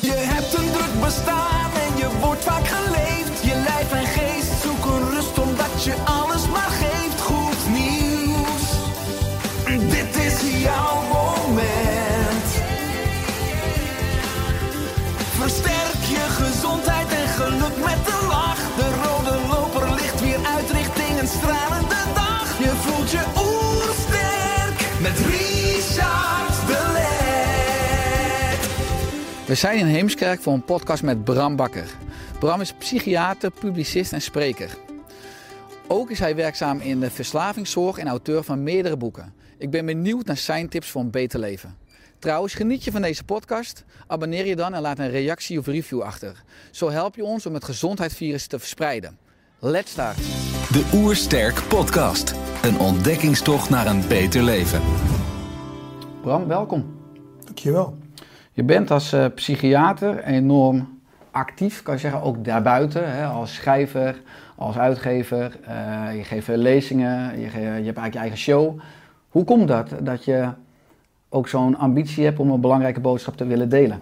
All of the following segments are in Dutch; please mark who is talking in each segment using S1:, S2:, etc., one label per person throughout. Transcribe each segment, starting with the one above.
S1: Je hebt een druk bestaan en je wordt vaak.
S2: We zijn in Heemskerk voor een podcast met Bram Bakker. Bram is psychiater, publicist en spreker. Ook is hij werkzaam in de verslavingszorg en auteur van meerdere boeken. Ik ben benieuwd naar zijn tips voor een beter leven. Trouwens, geniet je van deze podcast? Abonneer je dan en laat een reactie of review achter. Zo help je ons om het gezondheidsvirus te verspreiden. Let's start!
S3: De Oersterk Podcast. Een ontdekkingstocht naar een beter leven.
S2: Bram, welkom.
S4: Dankjewel.
S2: Je bent als eh, psychiater enorm actief, kan je zeggen, ook daarbuiten. Hè, als schrijver, als uitgever. Eh, je geeft lezingen, je, je hebt eigenlijk je eigen show. Hoe komt dat, dat je ook zo'n ambitie hebt om een belangrijke boodschap te willen delen?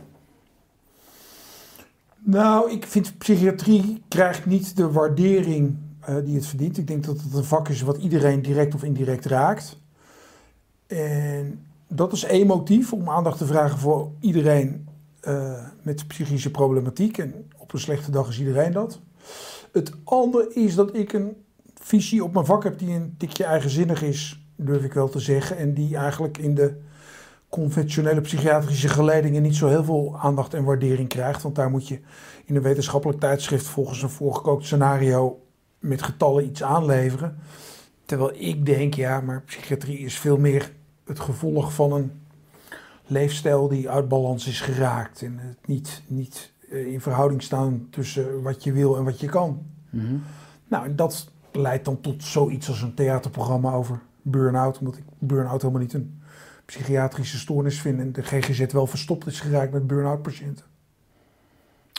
S4: Nou, ik vind psychiatrie krijgt niet de waardering eh, die het verdient. Ik denk dat het een vak is wat iedereen direct of indirect raakt. En dat is één motief om aandacht te vragen voor iedereen eh, met psychische problematiek. En op een slechte dag is iedereen dat. Het andere is dat ik een visie op mijn vak heb die een tikje eigenzinnig is, durf ik wel te zeggen. En die eigenlijk in de conventionele psychiatrische geleidingen niet zo heel veel aandacht en waardering krijgt. Want daar moet je in een wetenschappelijk tijdschrift volgens een voorgekookt scenario met getallen iets aanleveren. Terwijl ik denk, ja, maar psychiatrie is veel meer het gevolg van een leefstijl die uit balans is geraakt. En het niet, niet eh, in verhouding staan tussen wat je wil en wat je kan. Nou, en dat leidt dan tot zoiets als een theaterprogramma over burn-out. Omdat ik burn-out helemaal niet een psychiatrische stoornis vind. En de GGZ wel verstopt is geraakt met burn-out patiënten.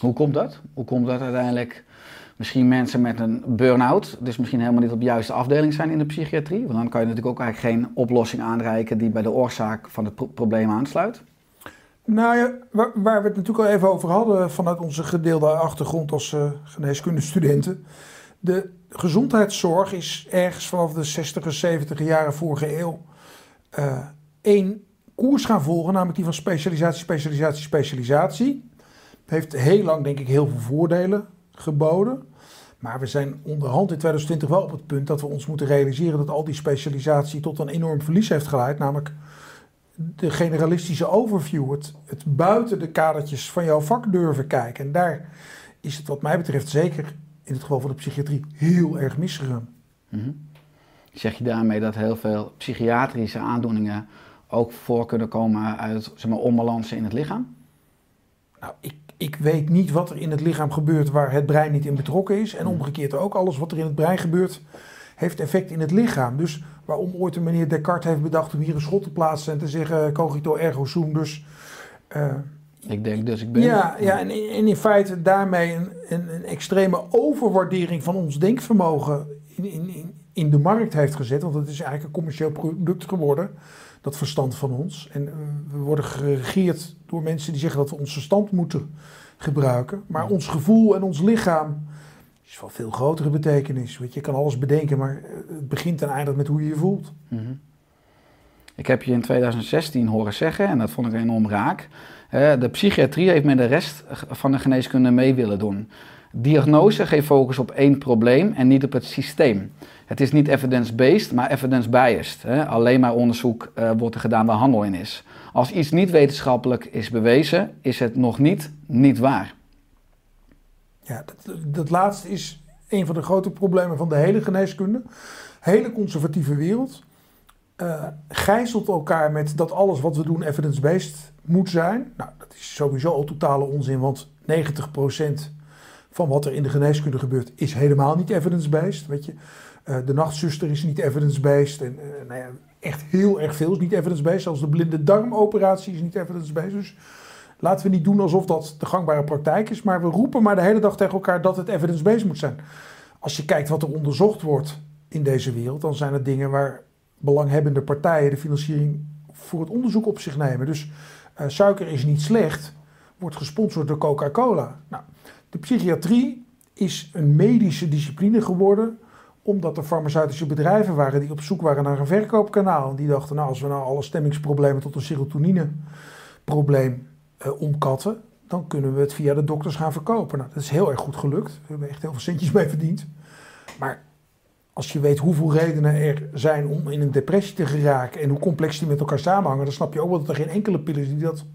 S2: Hoe komt dat? Hoe komt dat uiteindelijk misschien mensen met een burn-out, dus misschien helemaal niet op de juiste afdeling zijn in de psychiatrie? Want dan kan je natuurlijk ook eigenlijk geen oplossing aanreiken die bij de oorzaak van het pro- probleem aansluit.
S4: Nou ja, waar, waar we het natuurlijk al even over hadden vanuit onze gedeelde achtergrond als eh geneeskundestudenten. De gezondheidszorg is ergens vanaf de 60 70 jaren vorige eeuw eh, één koers gaan volgen, namelijk die van specialisatie, specialisatie, specialisatie. Heeft heel lang denk ik heel veel voordelen geboden. Maar we zijn onderhand in 2020 wel op het punt dat we ons moeten realiseren dat al die specialisatie tot een enorm verlies heeft geleid. Namelijk de generalistische overview, het, het buiten de kadertjes van jouw vak durven kijken. En daar is het wat mij betreft zeker in het geval van de psychiatrie heel erg misgegaan.
S2: Zeg je daarmee dat heel veel psychiatrische aandoeningen ook voor kunnen komen uit zeg maar, onbalansen in het lichaam?
S4: Nou, ik, ik weet niet wat er in het lichaam gebeurt waar het brein niet in betrokken is. En omgekeerd ook, alles wat er in het brein gebeurt heeft effect in het lichaam. Dus waarom ooit een meneer Descartes heeft bedacht om hier een schot te plaatsen en te zeggen cogito ergo sum. Dus eh,
S2: Ik denk dus ik ben.
S4: Ja, ja en, in- en in feite daarmee een, een, een extreme overwaardering van ons denkvermogen in, in, in, in de markt heeft gezet. Want het is eigenlijk een commercieel product geworden, dat verstand van ons. En eh, we worden geregeerd door mensen die zeggen dat we ons verstand moeten gebruiken. Maar ons gevoel en ons lichaam is van veel grotere betekenis. Weet je, je kan alles bedenken, maar eh, het begint en eindigt met hoe je je voelt.
S2: Mhm. Ik heb je in 2016 horen zeggen, en dat vond ik enorm raak. de psychiatrie heeft met de rest van de geneeskunde mee willen doen. Diagnose geeft focus op één probleem en niet op het systeem. Het is niet evidence-based, maar evidence-biased. Alleen maar onderzoek eh, wordt er gedaan waar handel in is. Als iets niet wetenschappelijk is bewezen, is het nog niet niet waar.
S4: Ja, dat, dat laatste is een van de grote problemen van de hele geneeskunde. Hele conservatieve wereld. eh gijzelt elkaar met dat alles wat we doen evidence-based moet zijn. Nou, dat is sowieso al totale onzin, want 90% van wat er in de geneeskunde gebeurt is helemaal niet evidence-based. Weet je, de nachtzuster is niet evidence-based. En eh, nou ja, echt heel erg veel is niet evidence-based. Zelfs de blinde darmoperatie is niet evidence-based. Dus laten we niet doen alsof dat de gangbare praktijk is. Maar we roepen maar de hele dag tegen elkaar dat het evidence-based moet zijn. Als je kijkt wat er onderzocht wordt in deze wereld, dan zijn het dingen waar belanghebbende partijen de financiering voor het onderzoek op zich nemen. Dus eh, suiker is niet slecht, wordt gesponsord door Coca-Cola. Nou, de psychiatrie is een medische discipline geworden omdat er farmaceutische bedrijven waren die op zoek waren naar een verkoopkanaal. En die dachten, nou, als we nou alle stemmingsproblemen tot een serotonineprobleem uh, omkatten, dan kunnen we het via de dokters gaan verkopen. Nou, dat is heel erg goed gelukt. We hebben echt heel veel centjes mee verdiend. Maar als je weet hoeveel redenen er zijn om in een depressie te geraken en hoe complex die met elkaar samenhangen, dan snap je ook wel dat er geen enkele pil is die dat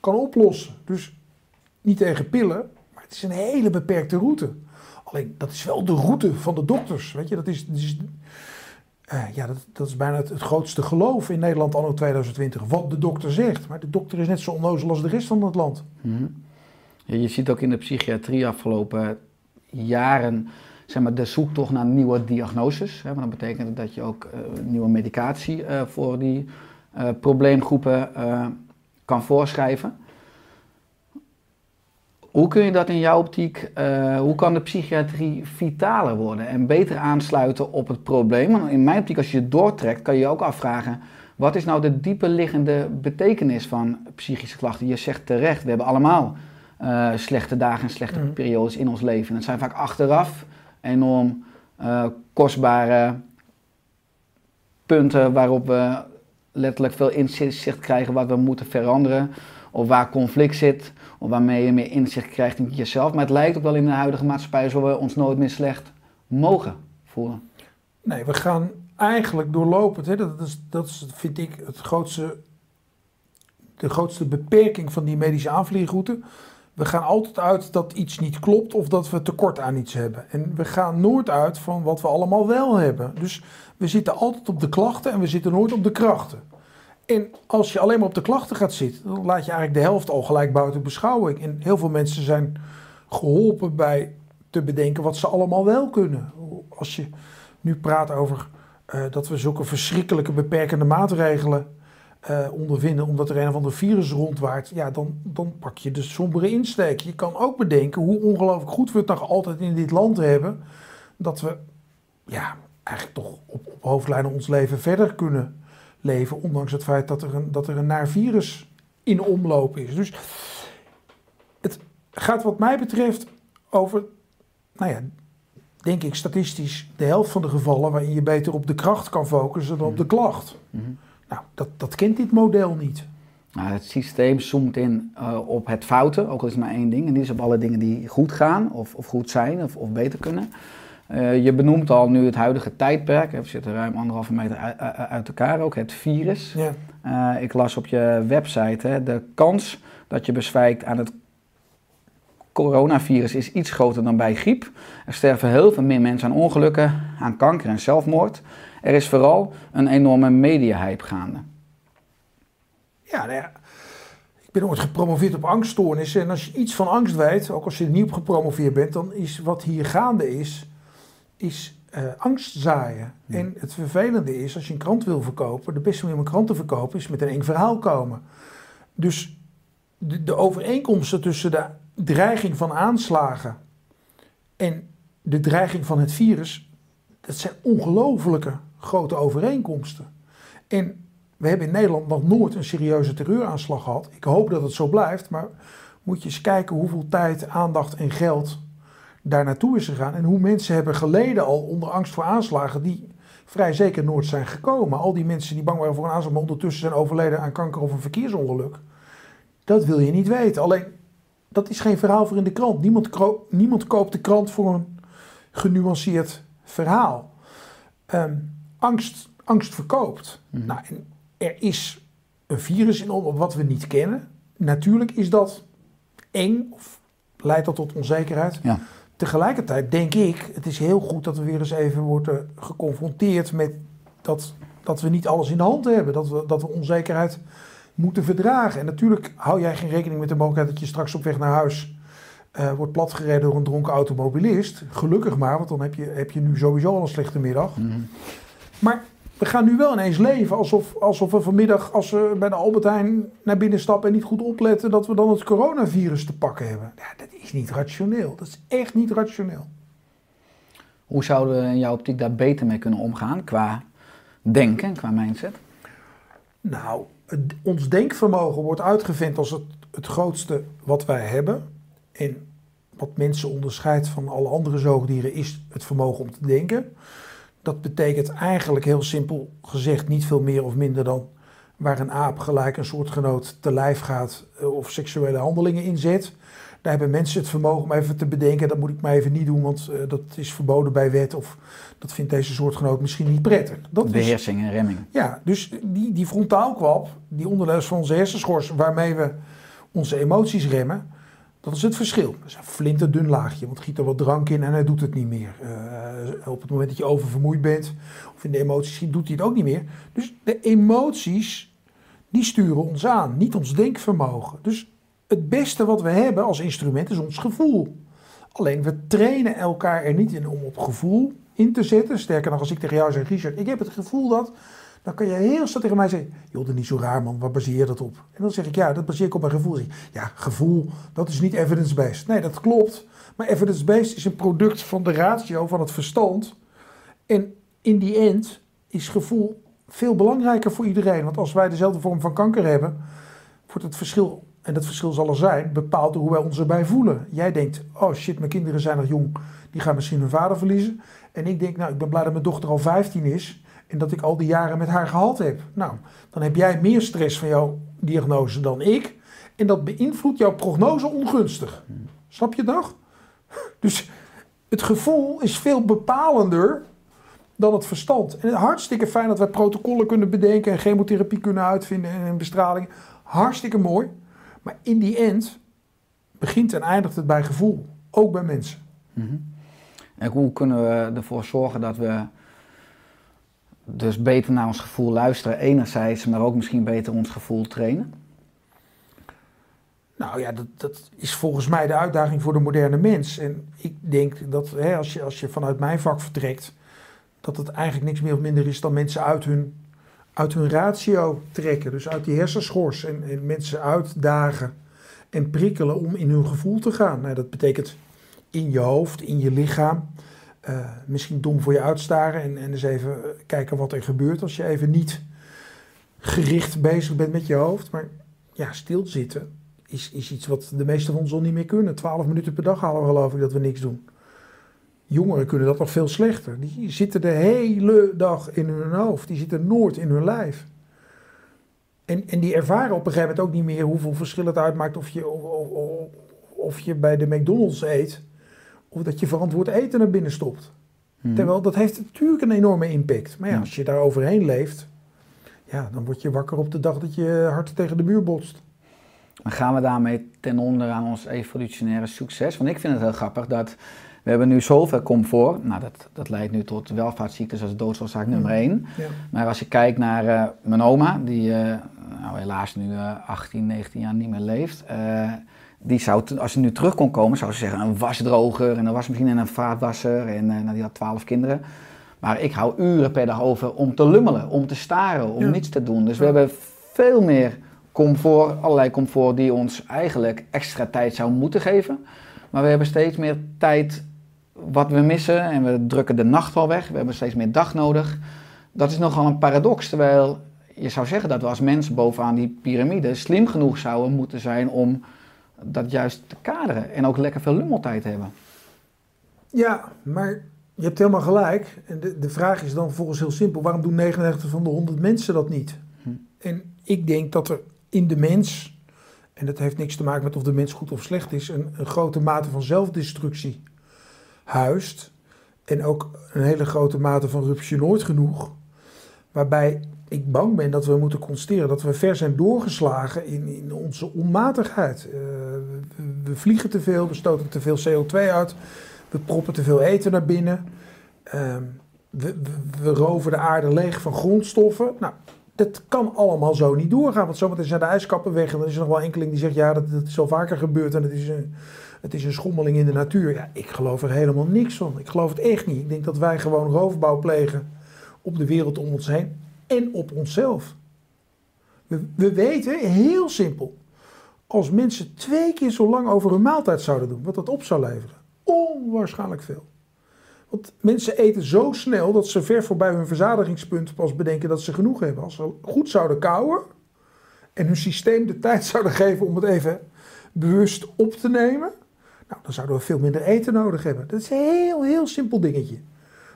S4: kan oplossen. Dus niet tegen pillen, maar het is een hele beperkte route. Alleen dat is wel de route van de dokters. Weet je, dat is, is, uh, ja, dat, dat is bijna het, grootste geloof in Nederland anno 2020. Wat de dokter zegt. Maar de dokter is net zo onnozel als de rest van het land.
S2: Ja, je ziet ook in de psychiatrie afgelopen jaren zeg maar, de zoektocht naar nieuwe diagnoses. Hè, dat betekent dat je ook uh, nieuwe medicatie uh, voor die probleemgroepen kan voorschrijven. Hoe kun je dat in jouw optiek, uh, hoe kan de psychiatrie vitaler worden en beter aansluiten op het probleem? Want in mijn optiek, als je het doortrekt, kan je je ook afvragen, wat is nou de diepe liggende betekenis van psychische klachten? Je zegt terecht, we hebben allemaal uh, slechte dagen en slechte mm. periodes in ons leven. En het zijn vaak achteraf enorm uh, kostbare punten waarop we letterlijk veel inzicht krijgen wat we moeten veranderen of waar conflict zit, waarmee je meer inzicht krijgt in jezelf. Maar het lijkt ook wel in de huidige maatschappij zo we ons nooit meer slecht mogen voelen.
S4: Nee, we gaan eigenlijk doorlopend, hè, dat, is, dat is, vind ik het grootste, de grootste beperking van die medische aanvliegroute. We gaan altijd uit dat iets niet klopt of dat we tekort aan iets hebben. En we gaan nooit uit van wat we allemaal wel hebben. Dus we zitten altijd op de klachten en we zitten nooit op de krachten. En als je alleen maar op de klachten gaat zitten, dan laat je eigenlijk de helft al gelijk buiten beschouwing. En heel veel mensen zijn geholpen bij te bedenken wat ze allemaal wel kunnen. Als je nu praat over uh, dat we zulke verschrikkelijke beperkende maatregelen uh, ondervinden omdat er een of ander virus rondwaart, ja, dan, dan pak je de sombere insteek. Je kan ook bedenken hoe ongelooflijk goed we het nog altijd in dit land hebben, dat we ja, eigenlijk toch op, op hoofdlijnen ons leven verder kunnen leven, ondanks het feit dat er een, dat er een naar virus in omloop is. Dus het gaat wat mij betreft over, nou ja, denk ik statistisch de helft van de gevallen waarin je beter op de kracht kan focussen dan op de klacht.
S2: Mhm.
S4: Nou, dat, dat kent dit model niet.
S2: Nou, het systeem zoomt in uh, op het fouten, ook al is het maar één ding. En die is op alle dingen die goed gaan of, of goed zijn of, of beter kunnen. Uh, je benoemt al nu het huidige tijdperk. We zitten ruim anderhalve meter uit elkaar ook. Het virus.
S4: Ja.
S2: Uh, ik las op je website hè, de kans dat je bezwijkt aan het coronavirus is iets groter dan bij griep. Er sterven heel veel meer mensen aan ongelukken, aan kanker en zelfmoord. Er is vooral een enorme media-hype gaande.
S4: Ja, nou ja, ik ben ooit gepromoveerd op angststoornissen. En als je iets van angst weet, ook als je er niet op gepromoveerd bent, dan is wat hier gaande is, is uh, angst zaaien. Ja. En het vervelende is, als je een krant wil verkopen, de beste manier om een krant te verkopen is met een eng verhaal komen. Dus de, de overeenkomsten tussen de dreiging van aanslagen en de dreiging van het virus, dat zijn ongelofelijke grote overeenkomsten. En we hebben in Nederland nog nooit een serieuze terreuraanslag gehad. Ik hoop dat het zo blijft, maar moet je eens kijken hoeveel tijd, aandacht en geld daar naartoe is gegaan. En hoe mensen hebben geleden al onder angst voor aanslagen die vrij zeker nooit zijn gekomen. Al die mensen die bang waren voor een aanslag, maar ondertussen zijn overleden aan kanker of een verkeersongeluk. Dat wil je niet weten. Alleen, dat is geen verhaal voor in de krant. Niemand, niemand koopt de krant voor een genuanceerd verhaal. Um, angst, angst verkoopt.
S2: Mhm.
S4: Nou, er is een virus in om wat we niet kennen. Natuurlijk is dat eng of leidt dat tot onzekerheid.
S2: Ja.
S4: Tegelijkertijd denk ik, het is heel goed dat we weer eens even worden geconfronteerd met dat, dat we niet alles in de hand hebben. Dat we, dat we onzekerheid moeten verdragen. En natuurlijk hou jij geen rekening met de mogelijkheid dat je straks op weg naar huis eh, wordt platgereden door een dronken automobilist. Gelukkig maar, want dan heb je, heb je nu sowieso al een slechte middag.
S2: Mhm.
S4: Maar we gaan nu wel ineens leven alsof, alsof we vanmiddag, als we bij de Albert Heijn naar binnen stappen en niet goed opletten, dat we dan het coronavirus te pakken hebben. Ja, dat is niet rationeel. Dat is echt niet rationeel.
S2: Hoe zouden we in jouw optiek daar beter mee kunnen omgaan qua denken, qua mindset?
S4: Nou, het- ons denkvermogen wordt uitgevent als het, het grootste wat wij hebben. En wat mensen onderscheidt van alle andere zoogdieren is het vermogen om te denken. Dat betekent eigenlijk heel simpel gezegd niet veel meer of minder dan waar een aap gelijk een soortgenoot te lijf gaat eh, of seksuele handelingen inzet. Daar hebben mensen het vermogen om even te bedenken, dat moet ik maar even niet doen, want eh, dat is verboden bij wet of dat vindt deze soortgenoot misschien niet prettig. Dat is,
S2: Beheersing en remming.
S4: ja, dus die, die frontaalkwab, die onderdeel is van onze hersenschors waarmee we onze emoties remmen, dat is het verschil. Dat is een flinterdun laagje, want giet er wat drank in en hij doet het niet meer. Eh, op het moment dat je oververmoeid bent of in de emoties doet hij het ook niet meer. Dus de emoties, die sturen ons aan, niet ons denkvermogen. Dus het beste wat we hebben als instrument is ons gevoel. Alleen we trainen elkaar er niet in om op gevoel in te zetten. Sterker nog, als ik tegen jou zeg, Richard, ik heb het gevoel dat. Dan kan je heel snel tegen mij zeggen: Joh, dat is niet zo raar, man, waar baseer je dat op? En dan zeg ik: Ja, dat baseer ik op mijn gevoel. Ja, gevoel, dat is niet evidence-based. Nee, dat klopt. Maar evidence-based is een product van de ratio, van het verstand. En in die end is gevoel veel belangrijker voor iedereen. Want als wij dezelfde vorm van kanker hebben, wordt het verschil, en dat verschil zal er zijn, bepaald door hoe wij ons erbij voelen. Jij denkt, oh shit, mijn kinderen zijn nog jong, die gaan misschien hun vader verliezen. En ik denk, nou, ik ben blij dat mijn dochter al 15 is en dat ik al die jaren met haar gehad heb. Nou, dan heb jij meer stress van jouw diagnose dan ik. En dat beïnvloedt jouw prognose ongunstig. Snap je nog? Dus het gevoel is veel bepalender dan het verstand. En hartstikke fijn dat wij protocollen kunnen bedenken en chemotherapie kunnen uitvinden en bestraling. Hartstikke mooi. Maar in die end begint en eindigt het bij gevoel. Ook bij mensen.
S2: En hoe kunnen we ervoor zorgen dat we dus beter naar ons gevoel luisteren, enerzijds, maar ook misschien beter ons gevoel trainen?
S4: Nou ja, dat, dat is volgens mij de uitdaging voor de moderne mens. En ik denk dat hè, als, je, als je vanuit mijn vak vertrekt, dat het eigenlijk niks meer of minder is dan mensen uit hun, uit hun ratio trekken. Dus uit die hersenschors en, en mensen uitdagen en prikkelen om in hun gevoel te gaan. Nou, dat betekent in je hoofd, in je lichaam. Eh, misschien dom voor je uitstaren en, en eens even kijken wat er gebeurt als je even niet gericht bezig bent met je hoofd. Maar ja, stilzitten is, is iets wat de meeste van ons al niet meer kunnen. Twaalf minuten per dag halen we geloof ik dat we niks doen. Jongeren kunnen dat nog veel slechter. Die zitten de hele dag in hun hoofd. Die zitten nooit in hun lijf. En, en die ervaren op een gegeven moment ook niet meer hoeveel verschil het uitmaakt of je, of, of, of je bij de McDonald's eet. Of dat je verantwoord eten naar binnen stopt.
S2: Mhm.
S4: Terwijl dat heeft natuurlijk een enorme impact. Maar ja,
S2: Ja.
S4: als je daar overheen leeft, ja, dan word je wakker op de dag dat je hard tegen de muur botst.
S2: Maar gaan we daarmee ten onder aan ons evolutionaire succes? Want ik vind het heel grappig dat we hebben nu zoveel comfort. Nou, dat, dat leidt nu tot welvaartsziektes als doodsoorzaak nummer één.
S4: Ja.
S2: Maar als je kijkt naar eh, mijn oma, die eh, nou, helaas nu eh, 18, 19 jaar niet meer leeft. Die zou, als ze nu terug kon komen, zou ze zeggen een wasdroger en een wasmachine en een vaatwasser. En eh, nou, die had 12 kinderen. Maar ik hou uren per dag over om te lummelen, om te staren, om
S4: Ja.
S2: niets te doen. Dus we hebben veel meer comfort, allerlei comfort die ons eigenlijk extra tijd zou moeten geven. Maar we hebben steeds meer tijd wat we missen en we drukken de nacht al weg. We hebben steeds meer dag nodig. Dat is nogal een paradox, terwijl je zou zeggen dat we als mensen bovenaan die piramide slim genoeg zouden moeten zijn om dat juist te kaderen en ook lekker veel lummeltijd hebben.
S4: Ja, maar je hebt helemaal gelijk. En de, de vraag is dan volgens heel simpel: waarom doen 99 van de 100 mensen dat niet?
S2: Hm.
S4: En ik denk dat er in de mens, en dat heeft niks te maken met of de mens goed of slecht is, een, een grote mate van zelfdestructie huist. En ook een hele grote mate van rupsje nooit genoeg. Waarbij ik bang ben dat we moeten constateren dat we ver zijn doorgeslagen in, in onze onmatigheid. Eh, we, vliegen te veel, we stoten te veel CO2 uit. We proppen te veel eten naar binnen. Ehm, we, we, we roven de aarde leeg van grondstoffen. Nou, dat kan allemaal zo niet doorgaan. Want zometeen zijn de ijskappen weg. En dan is er nog wel enkeling die zegt: ja, dat, dat is al vaker gebeurd. En het is een, het is een schommeling in de natuur. Ja, ik geloof er helemaal niks van. Ik geloof het echt niet. Ik denk dat wij gewoon roofbouw plegen op de wereld om ons heen en op onszelf. We, we weten, heel simpel, als mensen twee keer zo lang over hun maaltijd zouden doen, wat dat op zou leveren. Onwaarschijnlijk veel. Want mensen eten zo snel dat ze ver voorbij hun verzadigingspunt pas bedenken dat ze genoeg hebben. Als ze goed zouden kouwen en hun systeem de tijd zouden geven om het even bewust op te nemen, nou, dan zouden we veel minder eten nodig hebben. Dat is een heel, heel simpel dingetje.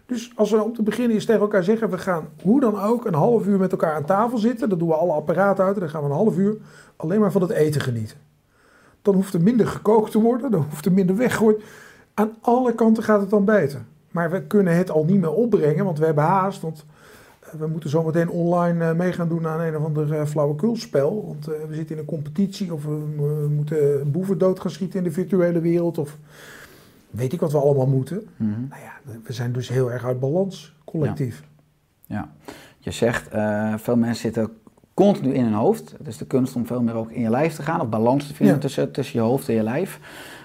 S4: Dus als we om te beginnen eens tegen elkaar zeggen, we gaan hoe dan ook een half uur met elkaar aan tafel zitten, dan doen we alle apparaten uit en dan gaan we een half uur alleen maar van het eten genieten. Dan hoeft er minder gekookt te worden, dan hoeft er minder weggegooid. Aan alle kanten gaat het dan beter. Maar we kunnen het al niet meer opbrengen, want we hebben haast. Want eh, we moeten zometeen online uh, mee gaan doen aan een of ander uh, flauwekulspel. Want we zitten in een competitie of we, we moeten boeven dood gaan schieten in de virtuele wereld. Of weet ik wat we allemaal moeten.
S2: Mhm.
S4: Nou ja, we zijn dus heel erg uit balans, collectief.
S2: Ja, je zegt, uh, veel mensen zitten continu in hun hoofd. Het is de kunst om veel meer ook in je lijf te gaan, of balans te vinden
S4: Ja.
S2: tussen, tussen je hoofd en je lijf.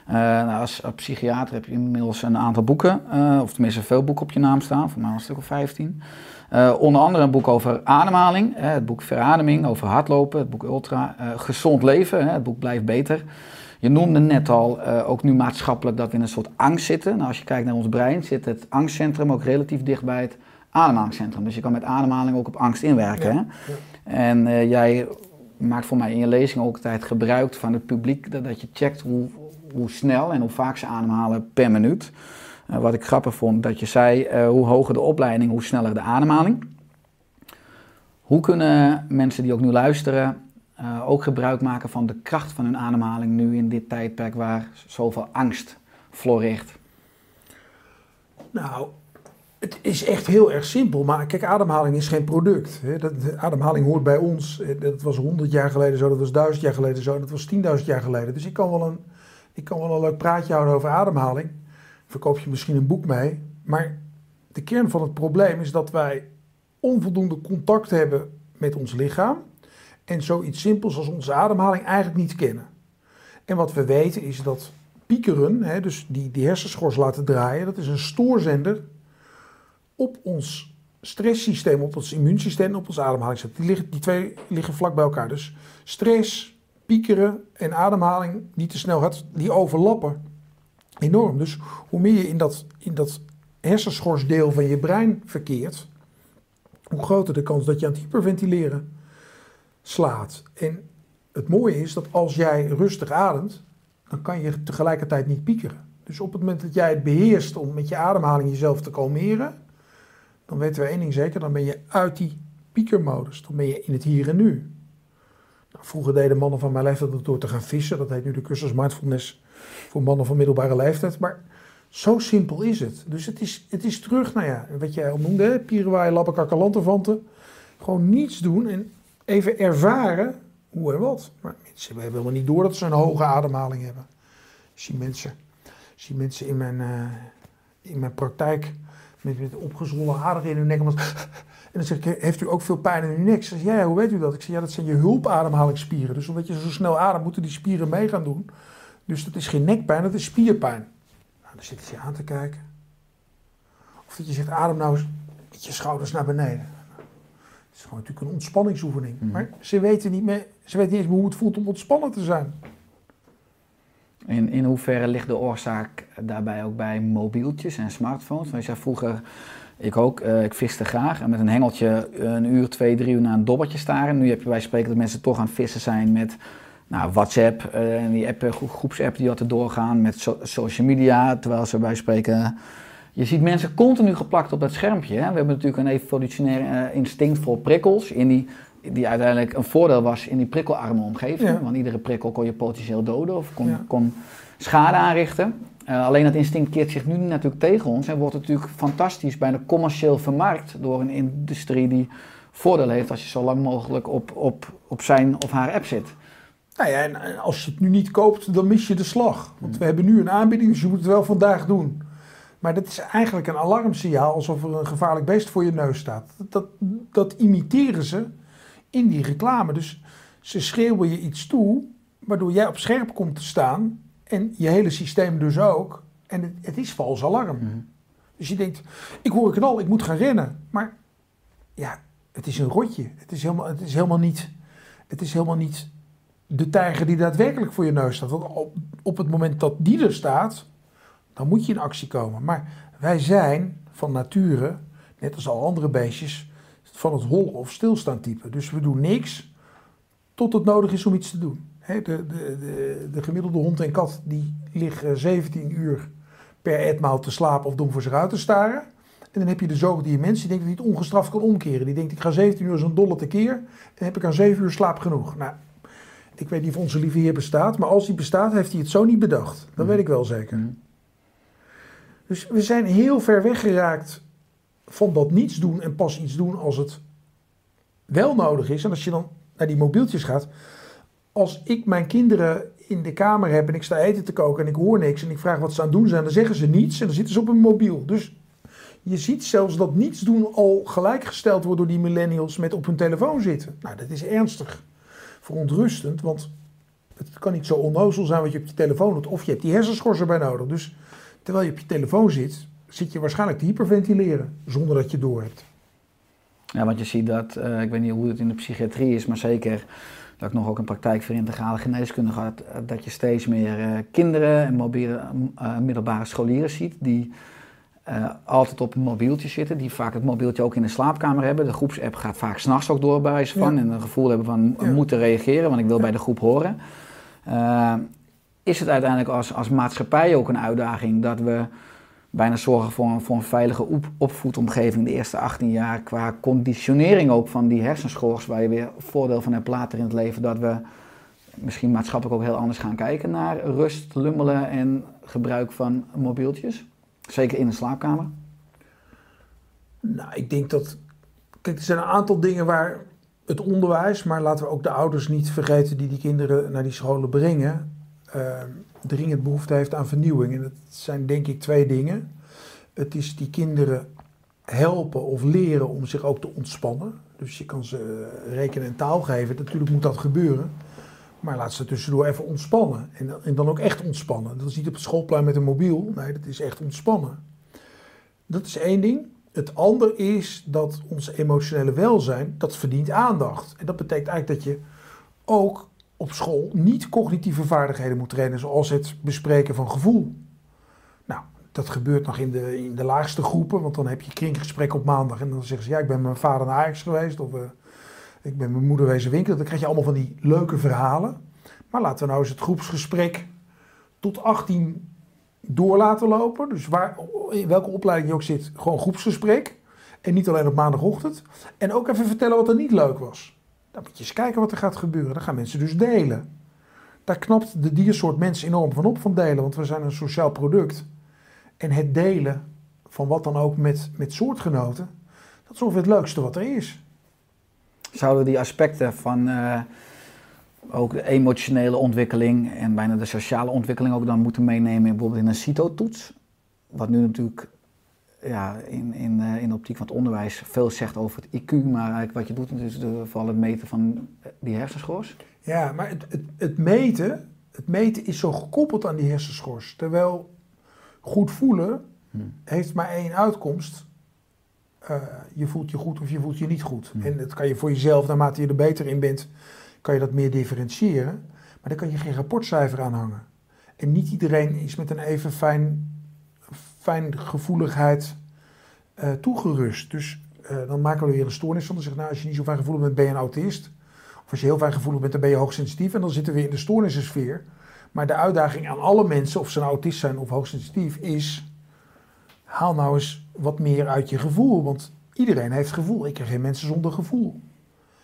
S2: Uh, nou, als, als psychiater heb je inmiddels een aantal boeken, uh, of tenminste veel boeken op je naam staan, voor mij een stuk of 15. Uh, onder andere een boek over ademhaling, hè, het boek Verademing, over hardlopen, het boek Ultra, Gezond leven, hè, het boek Blijf Beter. Je noemde net al, uh, ook nu maatschappelijk, dat we in een soort angst zitten. Nou, als je kijkt naar ons brein, zit het angstcentrum ook relatief dicht bij het ademhalingscentrum. Dus je kan met ademhaling ook op angst inwerken.
S4: Ja,
S2: hè? En uh, jij maakt voor mij in je lezing ook altijd gebruik van het publiek, dat, dat je checkt hoe, hoe snel en hoe vaak ze ademhalen per minuut. Uh, wat ik grappig vond, dat je zei, uh, hoe hoger de opleiding, hoe sneller de ademhaling. Hoe kunnen mensen die ook nu luisteren uh, ook gebruik maken van de kracht van hun ademhaling nu in dit tijdperk waar zoveel angst floreert?
S4: Nou, het is echt heel erg simpel. Maar kijk, ademhaling is geen product. Hè. Dat, de ademhaling hoort bij ons. Dat was 100 jaar geleden zo, dat was 1000 jaar geleden zo, dat was 10.000 jaar geleden. Dus ik kan, wel een, ik kan wel een leuk praatje houden over ademhaling. Verkoop je misschien een boek mee. Maar de kern van het probleem is dat wij onvoldoende contact hebben met ons lichaam. En zoiets simpels als onze ademhaling eigenlijk niet kennen. En wat we weten is dat piekeren, hè, dus die, die hersenschors laten draaien, dat is een stoorzender op ons stresssysteem, op ons immuunsysteem, op ons ademhalingssysteem. Die, die twee liggen vlak bij elkaar. Dus stress, piekeren en ademhaling die te snel gaat, die overlappen enorm. Dus hoe meer je in dat, in dat hersenschorsdeel van je brein verkeert, hoe groter de kans dat je aan het hyperventileren slaat. En het mooie is dat als jij rustig ademt, dan kan je tegelijkertijd niet piekeren. Dus op het moment dat jij het beheerst om met je ademhaling jezelf te kalmeren, dan weten we één ding zeker, dan ben je uit die piekermodus. Dan ben je in het hier en nu. Nou, vroeger deden mannen van mijn leeftijd dat door te gaan vissen. Dat heet nu de cursus mindfulness voor mannen van middelbare leeftijd. Maar zo simpel is het. Dus het is, het is terug, nou ja, wat jij al noemde, pierenwaai, lappen, kakkerlantenvanten. Gewoon niets doen en even ervaren hoe en wat. Maar mensen hebben helemaal niet door dat ze een hoge ademhaling hebben. Ik zie mensen, zie mensen in, mijn, uh, in mijn praktijk met, met opgezwollen aderen in hun nek. En dan zeg ik, heeft u ook veel pijn in uw nek? Ze ja, ja, hoe weet u dat? Ik zeg, ja, dat zijn je hulpademhalingsspieren. Dus omdat je zo snel ademt, moeten die spieren mee gaan doen. Dus dat is geen nekpijn, dat is spierpijn. Nou, dan zit je aan te kijken. Of dat je zegt, adem nou eens met je schouders naar beneden. Het is gewoon natuurlijk een ontspanningsoefening. Mm. Maar ze weten, niet meer, ze weten niet eens hoe het voelt om ontspannen te zijn.
S2: In, in hoeverre ligt de oorzaak daarbij ook bij mobieltjes en smartphones? Want je zei vroeger, ik ook, uh, ik viste graag en met een hengeltje een uur, twee, drie uur naar een dobbertje staren. Nu heb je bij spreken dat mensen toch aan het vissen zijn met nou, WhatsApp uh, en die app, groepsapp die altijd doorgaan met so social media, terwijl ze bij spreken... Je ziet mensen continu geplakt op dat schermpje. Hè? We hebben natuurlijk een evolutionair uh, instinct voor prikkels, in die, die uiteindelijk een voordeel was in die prikkelarme omgeving. Ja. Want iedere prikkel kon je potentieel doden of kon, ja. kon schade aanrichten. Uh, alleen dat instinct keert zich nu natuurlijk tegen ons en wordt natuurlijk fantastisch bijna commercieel vermarkt door een industrie die voordeel heeft als je zo lang mogelijk op, op, op zijn of haar app zit.
S4: Nou ja, en als je het nu niet koopt, dan mis je de slag. Want we hebben nu een aanbieding, dus je moet het wel vandaag doen. Maar dat is eigenlijk een alarmsignaal alsof er een gevaarlijk beest voor je neus staat. Dat, dat, imiteren ze in die reclame. Dus ze schreeuwen je iets toe, waardoor jij op scherp komt te staan. En je hele systeem dus ook. En het, het is vals alarm.
S2: Mhm.
S4: Dus je denkt, ik hoor een knal, ik moet gaan rennen. Maar ja, het is een rotje. Het is helemaal, het is helemaal, niet, het is helemaal niet de tijger die daadwerkelijk voor je neus staat. Want op, op het moment dat die er staat, dan moet je in actie komen. Maar wij zijn van nature, net als al andere beestjes, van het hol of stilstaan type. Dus we doen niks tot het nodig is om iets te doen. De, de, de, de gemiddelde hond en kat die liggen 17 uur per etmaal te slapen of dom voor zich uit te staren. En dan heb je de zoogdier mens die denkt dat hij het ongestraft kan omkeren. Die denkt ik ga 17 uur een dolle tekeer en heb ik aan 7 uur slaap genoeg. Nou, ik weet niet of onze lieve heer bestaat, maar als hij bestaat heeft hij het zo niet bedacht. Dat weet ik wel zeker.
S2: Mhm.
S4: Dus we zijn heel ver weggeraakt van dat niets doen en pas iets doen als het wel nodig is. En als je dan naar die mobieltjes gaat. Als ik mijn kinderen in de kamer heb en ik sta eten te koken en ik hoor niks en ik vraag wat ze aan het doen zijn, dan zeggen ze niets en dan zitten ze op een mobiel. Dus je ziet zelfs dat niets doen al gelijkgesteld wordt door die millennials met op hun telefoon zitten. Nou, dat is ernstig verontrustend, want het kan niet zo onnozel zijn wat je op je telefoon doet. Of je hebt die hersenschors erbij nodig. Dus terwijl je op je telefoon zit, zit je waarschijnlijk te hyperventileren zonder dat je door hebt.
S2: Ja, want je ziet dat, eh, ik weet niet hoe het in de psychiatrie is, maar zeker dat ik nog ook een praktijk voor integrale geneeskunde gehad, eh, dat je steeds meer eh, kinderen en mobiele, middelbare scholieren ziet die altijd op een mobieltje zitten, die vaak het mobieltje ook in de slaapkamer hebben. De groepsapp gaat vaak s'nachts ook door bij wijze van
S4: Ja.
S2: en een gevoel hebben van
S4: Ja.
S2: moeten reageren, want ik wil
S4: Ja.
S2: bij de groep horen. Is het uiteindelijk als, als maatschappij ook een uitdaging dat we bijna zorgen voor een, voor een veilige op, opvoedomgeving de eerste 18 jaar qua conditionering ook van die hersenschors, waar je weer voordeel van hebt later in het leven, dat we misschien maatschappelijk ook heel anders gaan kijken naar rust, lummelen en gebruik van mobieltjes. Zeker in de slaapkamer.
S4: Nou, ik denk dat. Kijk, er zijn een aantal dingen waar het onderwijs, maar laten we ook de ouders niet vergeten die die kinderen naar die scholen brengen, dringend behoefte heeft aan vernieuwing. En dat zijn denk ik twee dingen. Het is die kinderen helpen of leren om zich ook te ontspannen. Dus je kan ze rekenen en taal geven. Natuurlijk moet dat gebeuren. Maar laat ze tussendoor even ontspannen. En, dan- ook echt ontspannen. Dat is niet op het schoolplein met een mobiel. Nee, dat is echt ontspannen. Dat is één ding. Het andere is dat ons emotionele welzijn, dat verdient aandacht. En dat betekent eigenlijk dat je ook op school niet cognitieve vaardigheden moet trainen, zoals het bespreken van gevoel. Nou, dat gebeurt nog in de, in de laagste groepen, want dan heb je kringgesprek op maandag en dan zeggen ze, ja, ik ben met mijn vader naar Ajax geweest of eh, ik ben mijn moeder wezen winkelen. Dan krijg je allemaal van die leuke verhalen. Maar laten we nou eens het groepsgesprek tot 18 door laten lopen. Dus waar, in welke opleiding je ook zit, gewoon groepsgesprek. En niet alleen op maandagochtend. En ook even vertellen wat er niet leuk was. Dan moet je eens kijken wat er gaat gebeuren. Dan gaan mensen dus delen. Daar knapt de diersoort mensen enorm van op van delen. Want we zijn een sociaal product. En het delen van wat dan ook met, met soortgenoten. Dat is ongeveer het leukste wat er is.
S2: Zouden die aspecten van eh, ook de emotionele ontwikkeling en bijna de sociale ontwikkeling ook dan moeten meenemen, bijvoorbeeld in een CITO-toets? Wat nu natuurlijk ja, in, in, eh, in de optiek van het onderwijs veel zegt over het IQ, maar eigenlijk wat je doet is de, vooral het meten van eh, die hersenschors.
S4: Ja, maar het, het, het, meten, het meten is zo gekoppeld aan die hersenschors. Terwijl goed voelen
S2: Hmm.
S4: heeft maar één uitkomst. Eh, je voelt je goed of je voelt je niet goed.
S2: Hmm.
S4: En dat kan je voor jezelf, naarmate je er beter in bent, kan je dat meer differentiëren. Maar daar kan je geen rapportcijfer aan hangen. En niet iedereen is met een even fijn, fijn gevoeligheid eh, toegerust. Dus eh, dan maken we er weer een stoornis van. Dan zeggen nou, als je niet zo fijn gevoelig bent, ben je een autist. Of als je heel fijn gevoelig bent, dan ben je hoogsensitief. En dan zitten we weer in de stoornissensfeer. Maar de uitdaging aan alle mensen, of ze nou autist zijn of hoogsensitief, is... Haal nou eens wat meer uit je gevoel. Want iedereen heeft gevoel. Ik ken geen mensen zonder gevoel.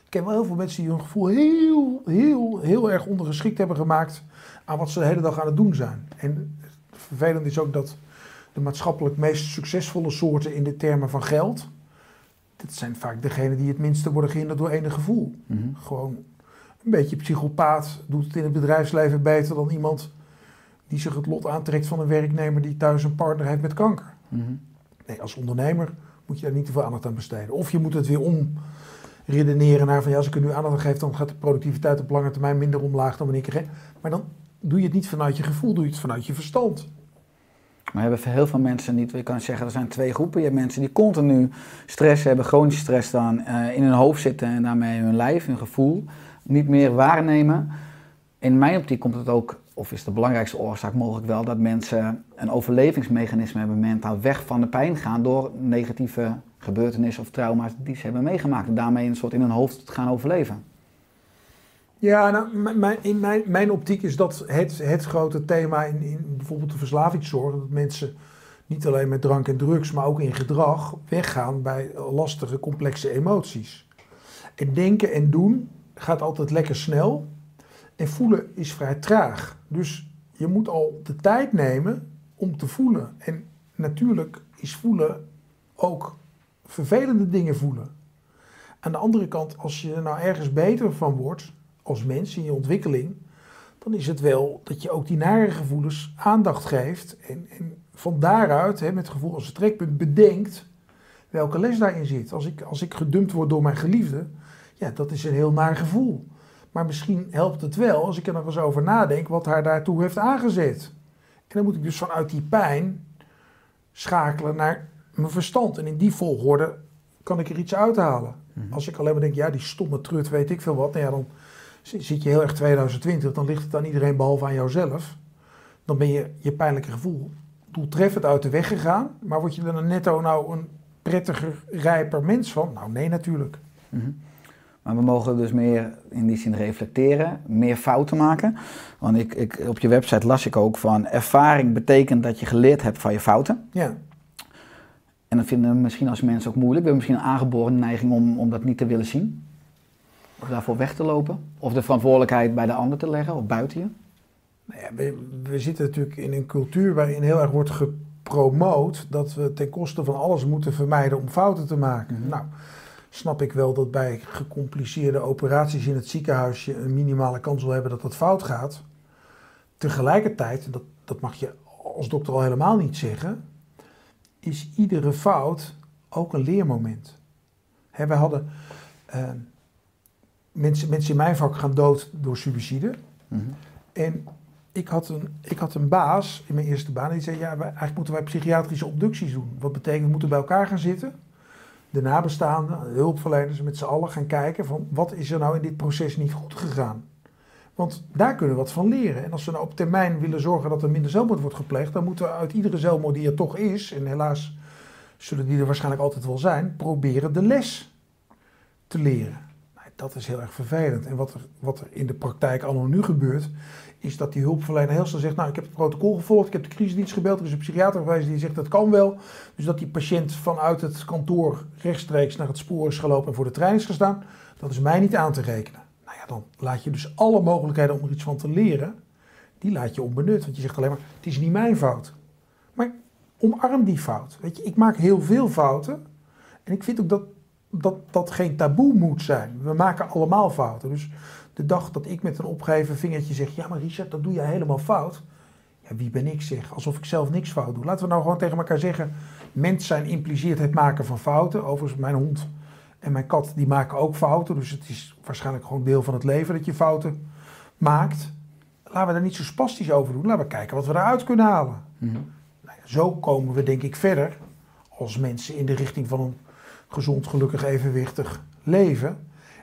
S4: Ik ken wel heel veel mensen die hun gevoel heel, heel, heel erg ondergeschikt hebben gemaakt aan wat ze de hele dag aan het doen zijn. En het vervelende is ook dat de maatschappelijk meest succesvolle soorten in de termen van geld, dat zijn vaak degenen die het minste worden gehinderd door enig gevoel.
S2: Mhm.
S4: Gewoon een beetje psychopaat doet het in het bedrijfsleven beter dan iemand die zich het lot aantrekt van een werknemer die thuis een partner heeft met kanker.
S2: Mhm.
S4: Nee, als ondernemer moet je daar niet te veel aandacht aan besteden. Of je moet het weer omredeneren naar van ja, als ik er nu aandacht aan geef, dan gaat de productiviteit op lange termijn minder omlaag dan wanneer ik er. Maar dan doe je het niet vanuit je gevoel, doe je het vanuit je verstand.
S2: Maar hebben heel veel mensen niet, je kan zeggen, er zijn twee groepen. Je hebt mensen die continu stress hebben, chronische stress dan eh, in hun hoofd zitten en daarmee hun lijf, hun gevoel niet meer waarnemen. In mijn optiek komt het ook, of is de belangrijkste oorzaak mogelijk wel, dat mensen een overlevingsmechanisme hebben mentaal weg van de pijn gaan door negatieve gebeurtenissen of trauma's die ze hebben meegemaakt. En daarmee een soort in hun hoofd gaan overleven.
S4: Ja, nou, mijn, in mijn, mijn optiek is dat het, het grote thema in, in bijvoorbeeld de verslavingszorg. Dat mensen niet alleen met drank en drugs, maar ook in gedrag weggaan bij lastige, complexe emoties. En denken en doen gaat altijd lekker snel. En voelen is vrij traag. Dus je moet al de tijd nemen om te voelen. En natuurlijk is voelen ook vervelende dingen voelen. Aan de andere kant, als je er nou ergens beter van wordt, als mens in je ontwikkeling, dan is het wel dat je ook die nare gevoelens aandacht geeft. En, en van daaruit, hè, met gevoel als het trekpunt, bedenkt welke les daarin zit. Als ik, als ik gedumpt word door mijn geliefde, ja, dat is een heel naar gevoel. Maar misschien helpt het wel als ik er nog eens over nadenk wat haar daartoe heeft aangezet. En dan moet ik dus vanuit die pijn schakelen naar mijn verstand. En in die volgorde kan ik er iets uithalen. Als ik alleen maar denk, ja, die stomme trut, weet ik veel wat. Nou ja, dan zit je heel erg 2020, dan ligt het aan iedereen behalve aan jouzelf. Dan ben je je pijnlijke gevoel doeltreffend uit de weg gegaan. Maar word je dan netto nou een prettiger, rijper mens van? Nou, nee, natuurlijk.
S2: Maar we mogen dus meer in die zin reflecteren, meer fouten maken. Want ik, ik, op je website las ik ook van ervaring betekent dat je geleerd hebt van je fouten.
S4: Ja.
S2: En dat vinden we misschien als mensen ook moeilijk. We hebben misschien een aangeboren neiging om, om dat niet te willen zien. Of daarvoor weg te lopen. Of de verantwoordelijkheid bij de ander te leggen of buiten je.
S4: Nou ja, we, we zitten natuurlijk in een cultuur waarin heel erg wordt gepromoot dat we ten koste van alles moeten vermijden om fouten te maken. Nou, snap ik wel dat bij gecompliceerde operaties in het ziekenhuis je een minimale kans wil hebben dat dat fout gaat. Tegelijkertijd, dat, dat mag je als dokter al helemaal niet zeggen, is iedere fout ook een leermoment. Hè, wij hadden eh, mensen, mensen in mijn vak gaan dood door suïcide. En ik had, een, ik had een baas in mijn eerste baan die zei: Ja, wij, eigenlijk moeten wij psychiatrische obducties doen. Wat betekent, we moeten bij elkaar gaan zitten. De nabestaanden, de hulpverleners met z'n allen gaan kijken van wat is er nou in dit proces niet goed gegaan. Want daar kunnen we wat van leren. En als we nou op termijn willen zorgen dat er minder zelfmoord wordt gepleegd, dan moeten we uit iedere zelfmoord die er toch is, en helaas zullen die er waarschijnlijk altijd wel zijn, proberen de les te leren. Dat is heel erg vervelend. En wat er, wat er in de praktijk allemaal nu gebeurt, is dat die hulpverlener heel snel zegt, nou ik heb het protocol gevolgd, ik heb de crisisdienst gebeld, er is een psychiater geweest die zegt dat kan wel. Dus dat die patiënt vanuit het kantoor rechtstreeks naar het spoor is gelopen en voor de trein is gestaan, dat is mij niet aan te rekenen. Nou ja, dan laat je dus alle mogelijkheden om er iets van te leren, die laat je onbenut. Want je zegt alleen maar, het is niet mijn fout. Maar omarm die fout. Weet je, ik maak heel veel fouten. En ik vind ook dat dat, dat geen taboe moet zijn. We maken allemaal fouten. Dus de dag dat ik met een opgeheven vingertje zeg... ja, maar Richard, dat doe jij helemaal fout. Ja, wie ben ik zeg? Alsof ik zelf niks fout doe. Laten we nou gewoon tegen elkaar zeggen... mens zijn impliceert het maken van fouten. Overigens, mijn hond en mijn kat, die maken ook fouten. Dus het is waarschijnlijk gewoon deel van het leven dat je fouten maakt. Laten we daar niet zo spastisch over doen. Laten we kijken wat we eruit kunnen halen. Nou ja, zo komen we denk ik verder als mensen in de richting van een gezond, gelukkig, evenwichtig leven.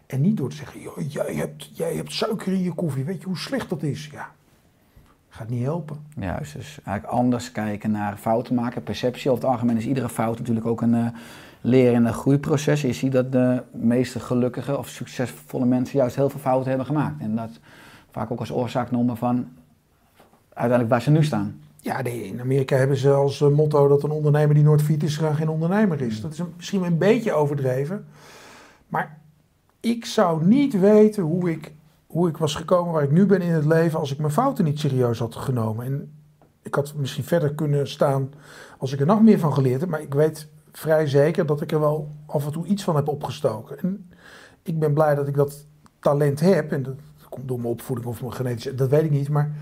S4: En niet door te zeggen, "Joh, jij hebt, jij hebt suiker in je koffie, weet je hoe slecht dat is? Ja, gaat niet helpen.
S2: Juist, dus eigenlijk anders kijken naar fouten maken. Perceptie over het algemeen is iedere fout natuurlijk ook een uh, leren- en groeiproces. Je ziet dat de meeste gelukkige of succesvolle mensen juist heel veel fouten hebben gemaakt. En dat vaak ook als oorzaak noemen van uiteindelijk waar ze nu staan.
S4: Ja, nee, in Amerika hebben ze als eh, motto dat een ondernemer die nooit failliet is, graag geen ondernemer is. Dat is misschien een beetje overdreven. Maar ik zou niet weten hoe ik, hoe ik was gekomen waar ik nu ben in het leven als ik mijn fouten niet serieus had genomen. En ik had misschien verder kunnen staan als ik er nog meer van geleerd heb. Maar ik weet vrij zeker dat ik er wel af en toe iets van heb opgestoken. En ik ben blij dat ik dat talent heb. En dat komt door mijn opvoeding of mijn genetische, dat weet ik niet. Maar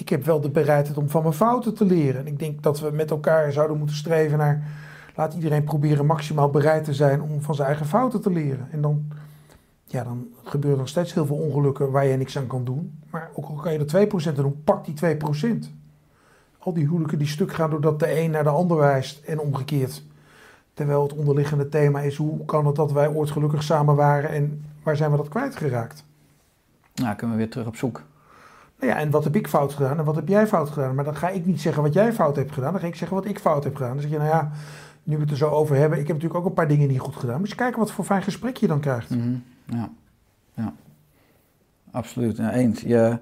S4: ik heb wel de bereidheid om van mijn fouten te leren. En ik denk dat we met elkaar zouden moeten streven naar... Laat iedereen proberen maximaal bereid te zijn om van zijn eigen fouten te leren. En dan, ja, dan gebeuren nog steeds heel veel ongelukken waar je niks aan kan doen. Maar ook al kan je er 2% aan doen, pak die 2%. Al die huwelijken die stuk gaan doordat de een naar de ander wijst en omgekeerd. Terwijl het onderliggende thema is, hoe kan het dat wij ooit gelukkig samen waren en waar zijn we dat kwijtgeraakt?
S2: Nou, kunnen we weer terug op zoek.
S4: Nou ja, en wat heb ik fout gedaan en wat heb jij fout gedaan? Maar dan ga ik niet zeggen wat jij fout hebt gedaan, dan ga ik zeggen wat ik fout heb gedaan. Dan zeg je, nou ja, nu we het er zo over hebben, ik heb natuurlijk ook een paar dingen niet goed gedaan. Moet je kijken wat voor fijn gesprek je dan krijgt.
S2: Mhm. Ja, ja. absoluut. Ja, eens. Je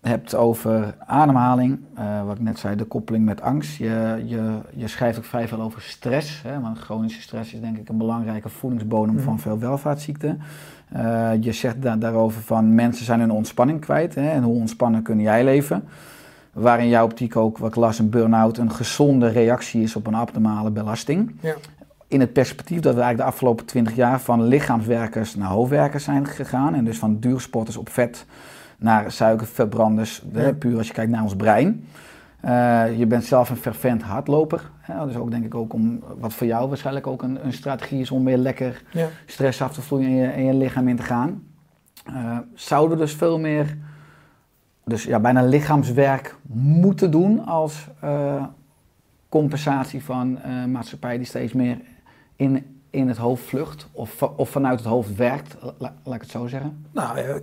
S2: hebt over ademhaling, eh, wat ik net zei, de koppeling met angst. Je, je, je schrijft ook vrij veel over stress, hè, want chronische stress is denk ik een belangrijke voedingsbodem
S4: Mhm.
S2: van veel welvaartsziekten. Eh, je zegt da- daarover van mensen zijn hun ontspanning kwijt hè, en hoe ontspannen kun jij leven. Waar in jouw optiek ook, wat ik las, een burn-out een gezonde reactie is op een abnormale belasting
S4: Ja.
S2: in het perspectief dat we eigenlijk de afgelopen 20 jaar van lichaamswerkers naar hoofdwerkers zijn gegaan. En dus van duursporters op vet naar suikerverbranders, hè, puur als je kijkt naar ons brein. Eh, je bent zelf een fervent hardloper. Hè, dus ook denk ik ook om, wat voor jou waarschijnlijk ook een, een strategie is om weer lekker
S4: Ja.
S2: stress af te vloeien in je, je lichaam in te gaan. Eh, zouden we dus veel meer, dus ja, bijna lichaamswerk moeten doen als eh, compensatie van maatschappij die steeds meer in, in het hoofd vlucht of, of vanuit het hoofd werkt, la- laat ik het zo zeggen.
S4: Nou,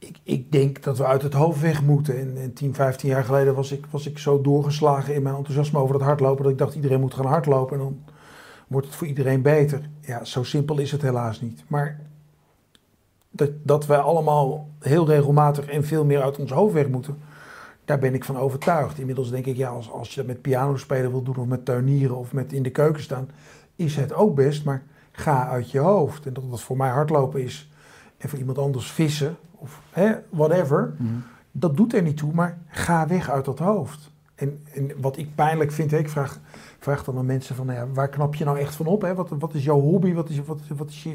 S4: ik, ik denk dat we uit het hoofd weg moeten. En, en 10, 15 jaar geleden was ik, was ik zo doorgeslagen in mijn enthousiasme over het hardlopen... dat ik dacht iedereen moet gaan hardlopen en dan wordt het voor iedereen beter. Ja, zo simpel is het helaas niet. Maar dat, dat wij allemaal heel regelmatig en veel meer uit ons hoofd weg moeten... daar ben ik van overtuigd. Inmiddels denk ik, ja, als, als je dat met piano spelen wil doen... of met tuinieren of met in de keuken staan... is het ook best, maar ga uit je hoofd. En dat dat voor mij hardlopen is en voor iemand anders vissen of hè, whatever, dat doet er niet toe, maar ga weg uit dat hoofd. En, en wat ik pijnlijk vind, hè, ik vraag, vraag dan aan mensen van, nou ja, waar knap je nou echt van op? Hè? Wat, wat is jouw hobby? Wat is, wat, wat is je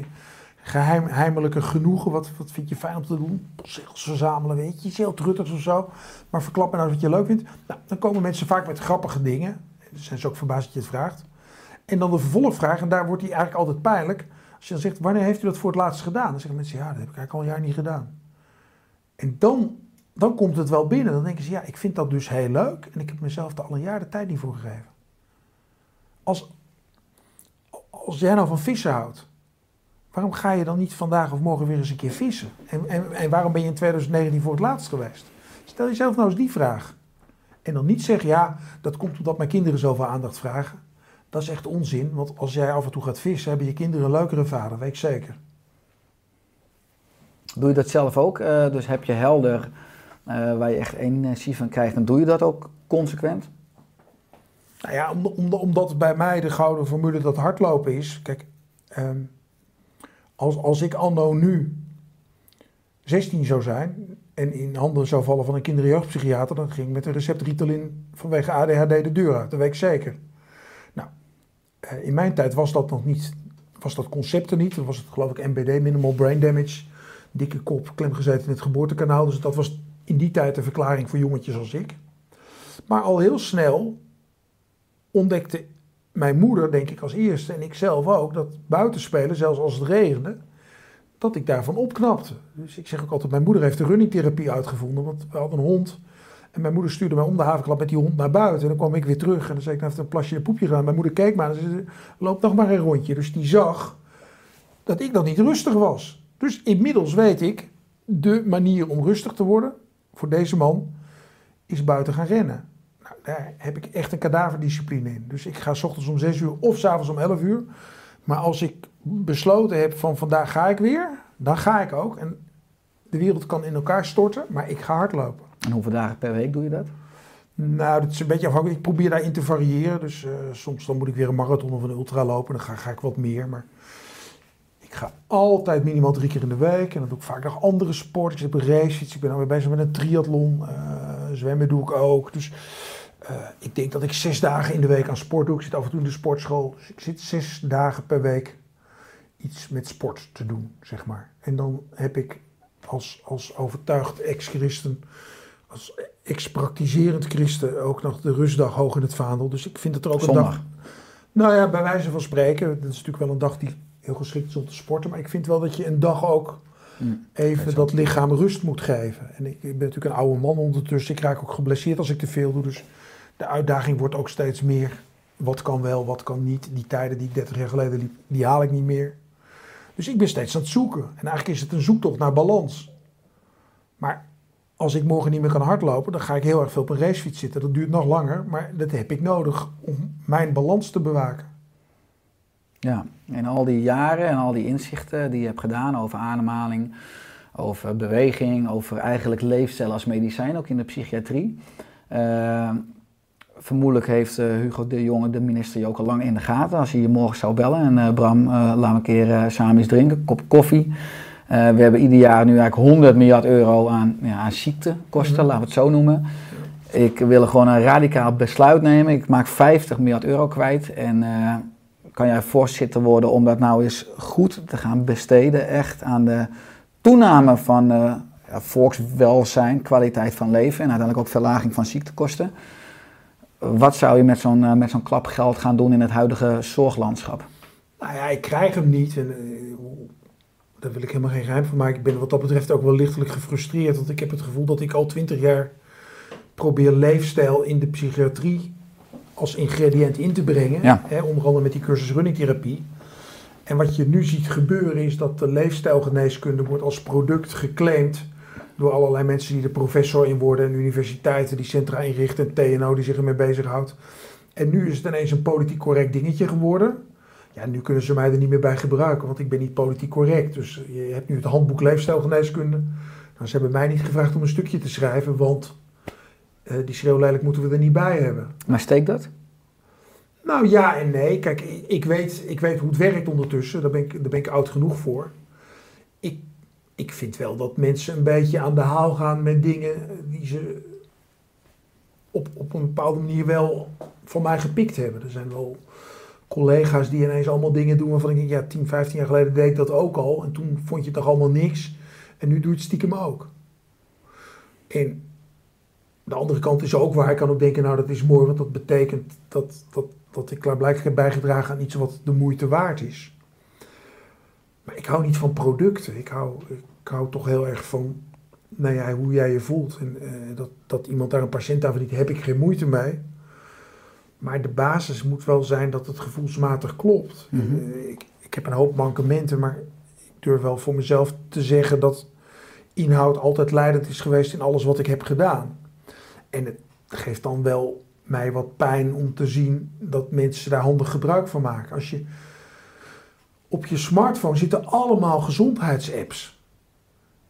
S4: geheim, heimelijke genoegen? Wat, wat vind je fijn om te doen? Postzegels verzamelen, weet je, iets heel truttigs of zo. Maar verklap me nou wat je leuk vindt. Nou, dan komen mensen vaak met grappige dingen. Dan zijn ze ook verbaasd dat je het vraagt. En dan de vervolgvraag, en daar wordt die eigenlijk altijd pijnlijk. Als je dan zegt, wanneer heeft u dat voor het laatst gedaan? Dan zeggen mensen, ja, dat heb ik eigenlijk al een jaar niet gedaan. En dan, dan komt het wel binnen. Dan denken ze, ja, ik vind dat dus heel leuk. En ik heb mezelf er al een jaar de tijd niet voor gegeven. Als, als jij nou van vissen houdt, waarom ga je dan niet vandaag of morgen weer eens een keer vissen? En, en, en waarom ben je in 2019 voor het laatst geweest? Stel jezelf nou eens die vraag. En dan niet zeggen, ja, dat komt omdat mijn kinderen zoveel aandacht vragen. Dat is echt onzin, want als jij af en toe gaat vissen, hebben je kinderen een leukere vader, weet ik zeker.
S2: Doe je dat zelf ook? Eh, dus heb je helder eh, waar je echt energie van krijgt, dan doe je dat ook consequent?
S4: Nou ja, om, om, omdat bij mij de gouden formule dat hardlopen is. Kijk, ehm, als, als ik anno nu 16 zou zijn en in handen zou vallen van een kinder- en jeugdpsychiater, dan ging ik met een recept Ritalin vanwege ADHD de deur uit. Dat weet ik zeker. Eh, in mijn tijd was dat nog niet, was dat concept er niet. Toen was het geloof ik MBD, Minimal Brain Damage. Dikke kop, klem gezeten in het geboortekanaal. Dus dat was in die tijd de verklaring voor jongetjes als ik. Maar al heel snel ontdekte mijn moeder, denk ik als eerste, en ik zelf ook, dat buitenspelen, zelfs als het regende, dat ik daarvan opknapte. Dus ik zeg ook altijd, mijn moeder heeft de runningtherapie uitgevonden, want we hadden een hond. En mijn moeder stuurde mij om de havenklap met die hond naar buiten. En dan kwam ik weer terug en dan zei ik, nou heeft een plasje en poepje gedaan. Mijn moeder keek maar en zei, ze, loop nog maar een rondje. Dus die zag dat ik dan niet rustig was. Dus inmiddels weet ik, de manier om rustig te worden, voor deze man, is buiten gaan rennen. Nou, daar heb ik echt een kadaverdiscipline in. Dus ik ga s ochtends om 6 uur of s avonds om 11 uur. Maar als ik besloten heb van vandaag ga ik weer, dan ga ik ook. En de wereld kan in elkaar storten, maar ik ga hardlopen.
S2: En hoeveel dagen per week doe je dat?
S4: Nou, dat is een beetje afhankelijk. Ik probeer daarin te variëren. Dus eh, soms dan moet ik weer een marathon of een ultra lopen. Dan ga, ik wat meer. Maar ik ga altijd minimaal drie keer in de week. En dan doe ik vaak nog andere sporten. Ik op een racefiets. Ik ben alweer bezig met een triathlon. Eh, zwemmen doe ik ook. Dus eh, ik denk dat ik zes dagen in de week aan sport doe. Ik zit af en toe in de sportschool. Dus ik zit zes dagen per week iets met sport te doen, zeg maar. En dan heb ik als, als overtuigd ex-christen, als ex-praktiserend christen ook nog de rustdag hoog in het vaandel. Dus ik vind het er ook een dag... Nou ja, bij wijze van spreken, dat is natuurlijk wel een dag die heel geschikt is om te sporten. Maar ik vind wel dat je een dag ook
S2: Mm.
S4: even dat lichaam rust moet geven. En ik, ik ben natuurlijk een oude man ondertussen. Ik raak ook geblesseerd als ik te veel doe. Dus de uitdaging wordt ook steeds meer. Wat kan wel, wat kan niet. Die tijden die ik 30 jaar geleden liep, die haal ik niet meer. Dus ik ben steeds aan het zoeken. En eigenlijk is het een zoektocht naar balans. Maar als ik morgen niet meer kan hardlopen, dan ga ik heel erg veel op een racefiets zitten. Dat duurt nog langer, maar dat heb ik nodig om mijn balans te bewaken.
S2: Ja, en al die jaren en al die inzichten die je hebt gedaan over ademhaling, over beweging, over eigenlijk leefstijl als medicijn, ook in de psychiatrie. Uh, vermoedelijk heeft uh, Hugo de Jonge, de minister, je ook al lang in de gaten. Als hij je morgen zou bellen en uh, Bram, laten we een keer samen eens drinken, kop koffie. We hebben ieder jaar nu eigenlijk 100 miljard euro aan, ja, aan ziektekosten, mm -hmm. laten we het zo noemen. Ik wil gewoon een radicaal besluit nemen. Ik maak 50 miljard euro kwijt en kan jij voorzitter worden om dat nou eens goed te gaan besteden, echt aan de toename van uh, ja, volkswelzijn, kwaliteit van leven en uiteindelijk ook verlaging van ziektekosten. Wat zou je met zo'n uh, met zo'n klap geld gaan doen in het huidige zorglandschap?
S4: Nou ja, ik krijg hem niet. En, daar wil ik helemaal geen geheim van maken. Ik ben wat dat betreft ook wel lichtelijk gefrustreerd. Want ik heb het gevoel dat ik al twintig jaar probeer leefstijl in de psychiatrie als ingrediënt in te brengen.
S2: Ja.
S4: Hè, onder andere met die cursus runningtherapie. En wat je nu ziet gebeuren is dat de leefstijlgeneeskunde wordt als product geclaimd door allerlei mensen die er professor in worden en universiteiten die centra inrichten en TNO die zich ermee bezighoudt. En nu is het ineens een politiek correct dingetje geworden. Ja, nu kunnen ze mij er niet meer bij gebruiken, want ik ben niet politiek correct. Dus je hebt nu het handboek leefstijlgeneeskunde. Nou, ze hebben mij niet gevraagd om een stukje te schrijven, want uh, die schreeuwlelijk moeten we er niet bij hebben.
S2: Maar steekt dat?
S4: Nou ja en nee. Kijk, ik weet, ik weet hoe het werkt ondertussen. Daar ben ik, daar ben ik oud genoeg voor. Ik, ik vind wel dat mensen een beetje aan de haal gaan met dingen die ze op, op een bepaalde manier wel van mij gepikt hebben. Er zijn wel collega's die ineens allemaal dingen doen waarvan ik denk, ja, 10, 15 jaar geleden deed ik dat ook al. En toen vond je toch allemaal niks. En nu doe het stiekem ook. En de andere kant is ook waar. Ik kan ook denken, nou dat is mooi, want dat betekent dat, dat, dat ik klaarblijkelijk heb bijgedragen aan iets wat de moeite waard is. Maar ik hou niet van producten. Ik hou, ik hou toch heel erg van nou ja, hoe jij je voelt. En uh, dat, dat iemand daar een patiënt aan verdient, heb ik geen moeite mee. Maar de basis moet wel zijn dat het gevoelsmatig klopt.
S2: Mhm.
S4: Uh, ik, ik heb een hoop mankementen, maar ik durf wel voor mezelf te zeggen dat inhoud altijd leidend is geweest in alles wat ik heb gedaan. En het geeft dan wel mij wat pijn om te zien dat mensen daar handig gebruik van maken. Als je op je smartphone zitten allemaal gezondheidsapps.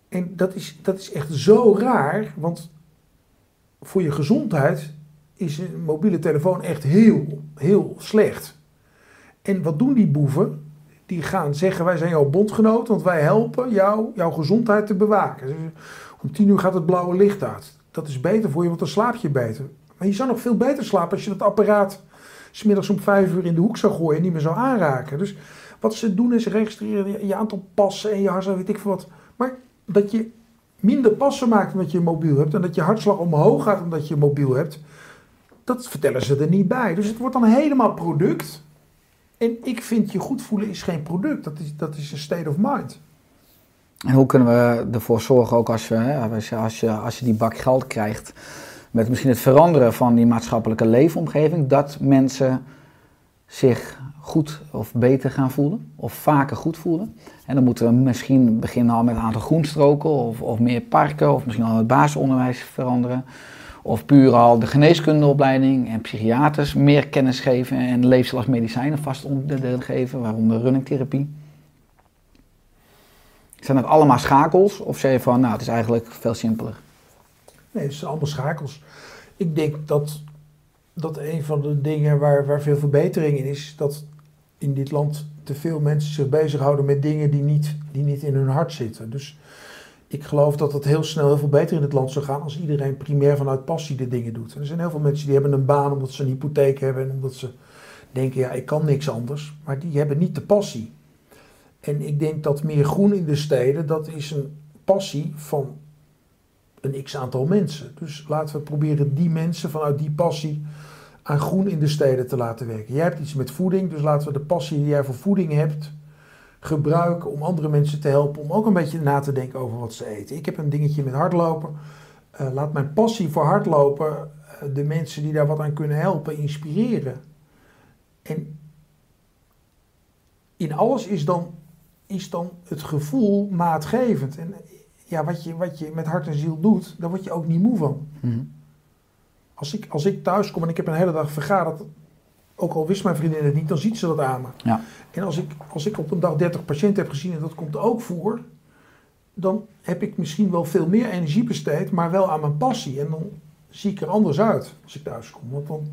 S4: En dat is, dat is echt zo raar, want voor je gezondheid is een mobiele telefoon echt heel, heel slecht. En wat doen die boeven? Die gaan zeggen, wij zijn jouw bondgenoot, want wij helpen jou jouw gezondheid te bewaken. Om tien uur gaat het blauwe licht uit. Dat is beter voor je, want dan slaap je beter. Maar je zou nog veel beter slapen als je dat apparaat smiddags om vijf uur in de hoek zou gooien en niet meer zou aanraken. Dus wat ze doen is registreren je aantal passen en je hartslag, weet ik veel wat. Maar dat je minder passen maakt omdat je mobiel hebt en dat je hartslag omhoog gaat omdat je mobiel hebt, dat vertellen ze er niet bij. Dus het wordt dan helemaal product. En ik vind je goed voelen is geen product, dat is, dat is een state of mind.
S2: En hoe kunnen we ervoor zorgen, ook als, we, als, je, als, je, als je die bak geld krijgt, met misschien het veranderen van die maatschappelijke leefomgeving, dat mensen zich goed of beter gaan voelen, of vaker goed voelen. En dan moeten we misschien beginnen al met een aantal groenstroken, of, of meer parken, of misschien al het basisonderwijs veranderen. Of puur al de geneeskundeopleiding en psychiaters meer kennis geven en leefstijl als medicijnen vast onderdeel geven, waaronder runningtherapie. Zijn dat allemaal schakels of zeg je van, nou het is eigenlijk veel simpeler?
S4: Nee, het zijn allemaal schakels. Ik denk dat, dat een van de dingen waar, waar veel verbetering in is, dat in dit land te veel mensen zich bezighouden met dingen die niet, die niet in hun hart zitten. Dus ik geloof dat het heel snel heel veel beter in het land zou gaan als iedereen primair vanuit passie de dingen doet. Er zijn heel veel mensen die hebben een baan omdat ze een hypotheek hebben en omdat ze denken, ja, ik kan niks anders. Maar die hebben niet de passie. En ik denk dat meer groen in de steden, dat is een passie van een x aantal mensen. Dus laten we proberen die mensen vanuit die passie aan groen in de steden te laten werken. Jij hebt iets met voeding, dus laten we de passie die jij voor voeding hebt, gebruiken om andere mensen te helpen. Om ook een beetje na te denken over wat ze eten. Ik heb een dingetje met hardlopen. Eh, laat mijn passie voor hardlopen eh, de mensen die daar wat aan kunnen helpen inspireren. En in alles is dan, is dan het gevoel maatgevend. En ja, wat je, wat je met hart en ziel doet, daar word je ook niet moe van.
S2: Mhm.
S4: Als ik, als ik thuis kom en ik heb een hele dag vergaderd, ook al wist mijn vriendin het niet, dan ziet ze dat aan me.
S2: Ja.
S4: En als ik, als ik op een dag 30 patiënten heb gezien en dat komt ook voor, dan heb ik misschien wel veel meer energie besteed, maar wel aan mijn passie. En dan zie ik er anders uit als ik thuis kom. Want dan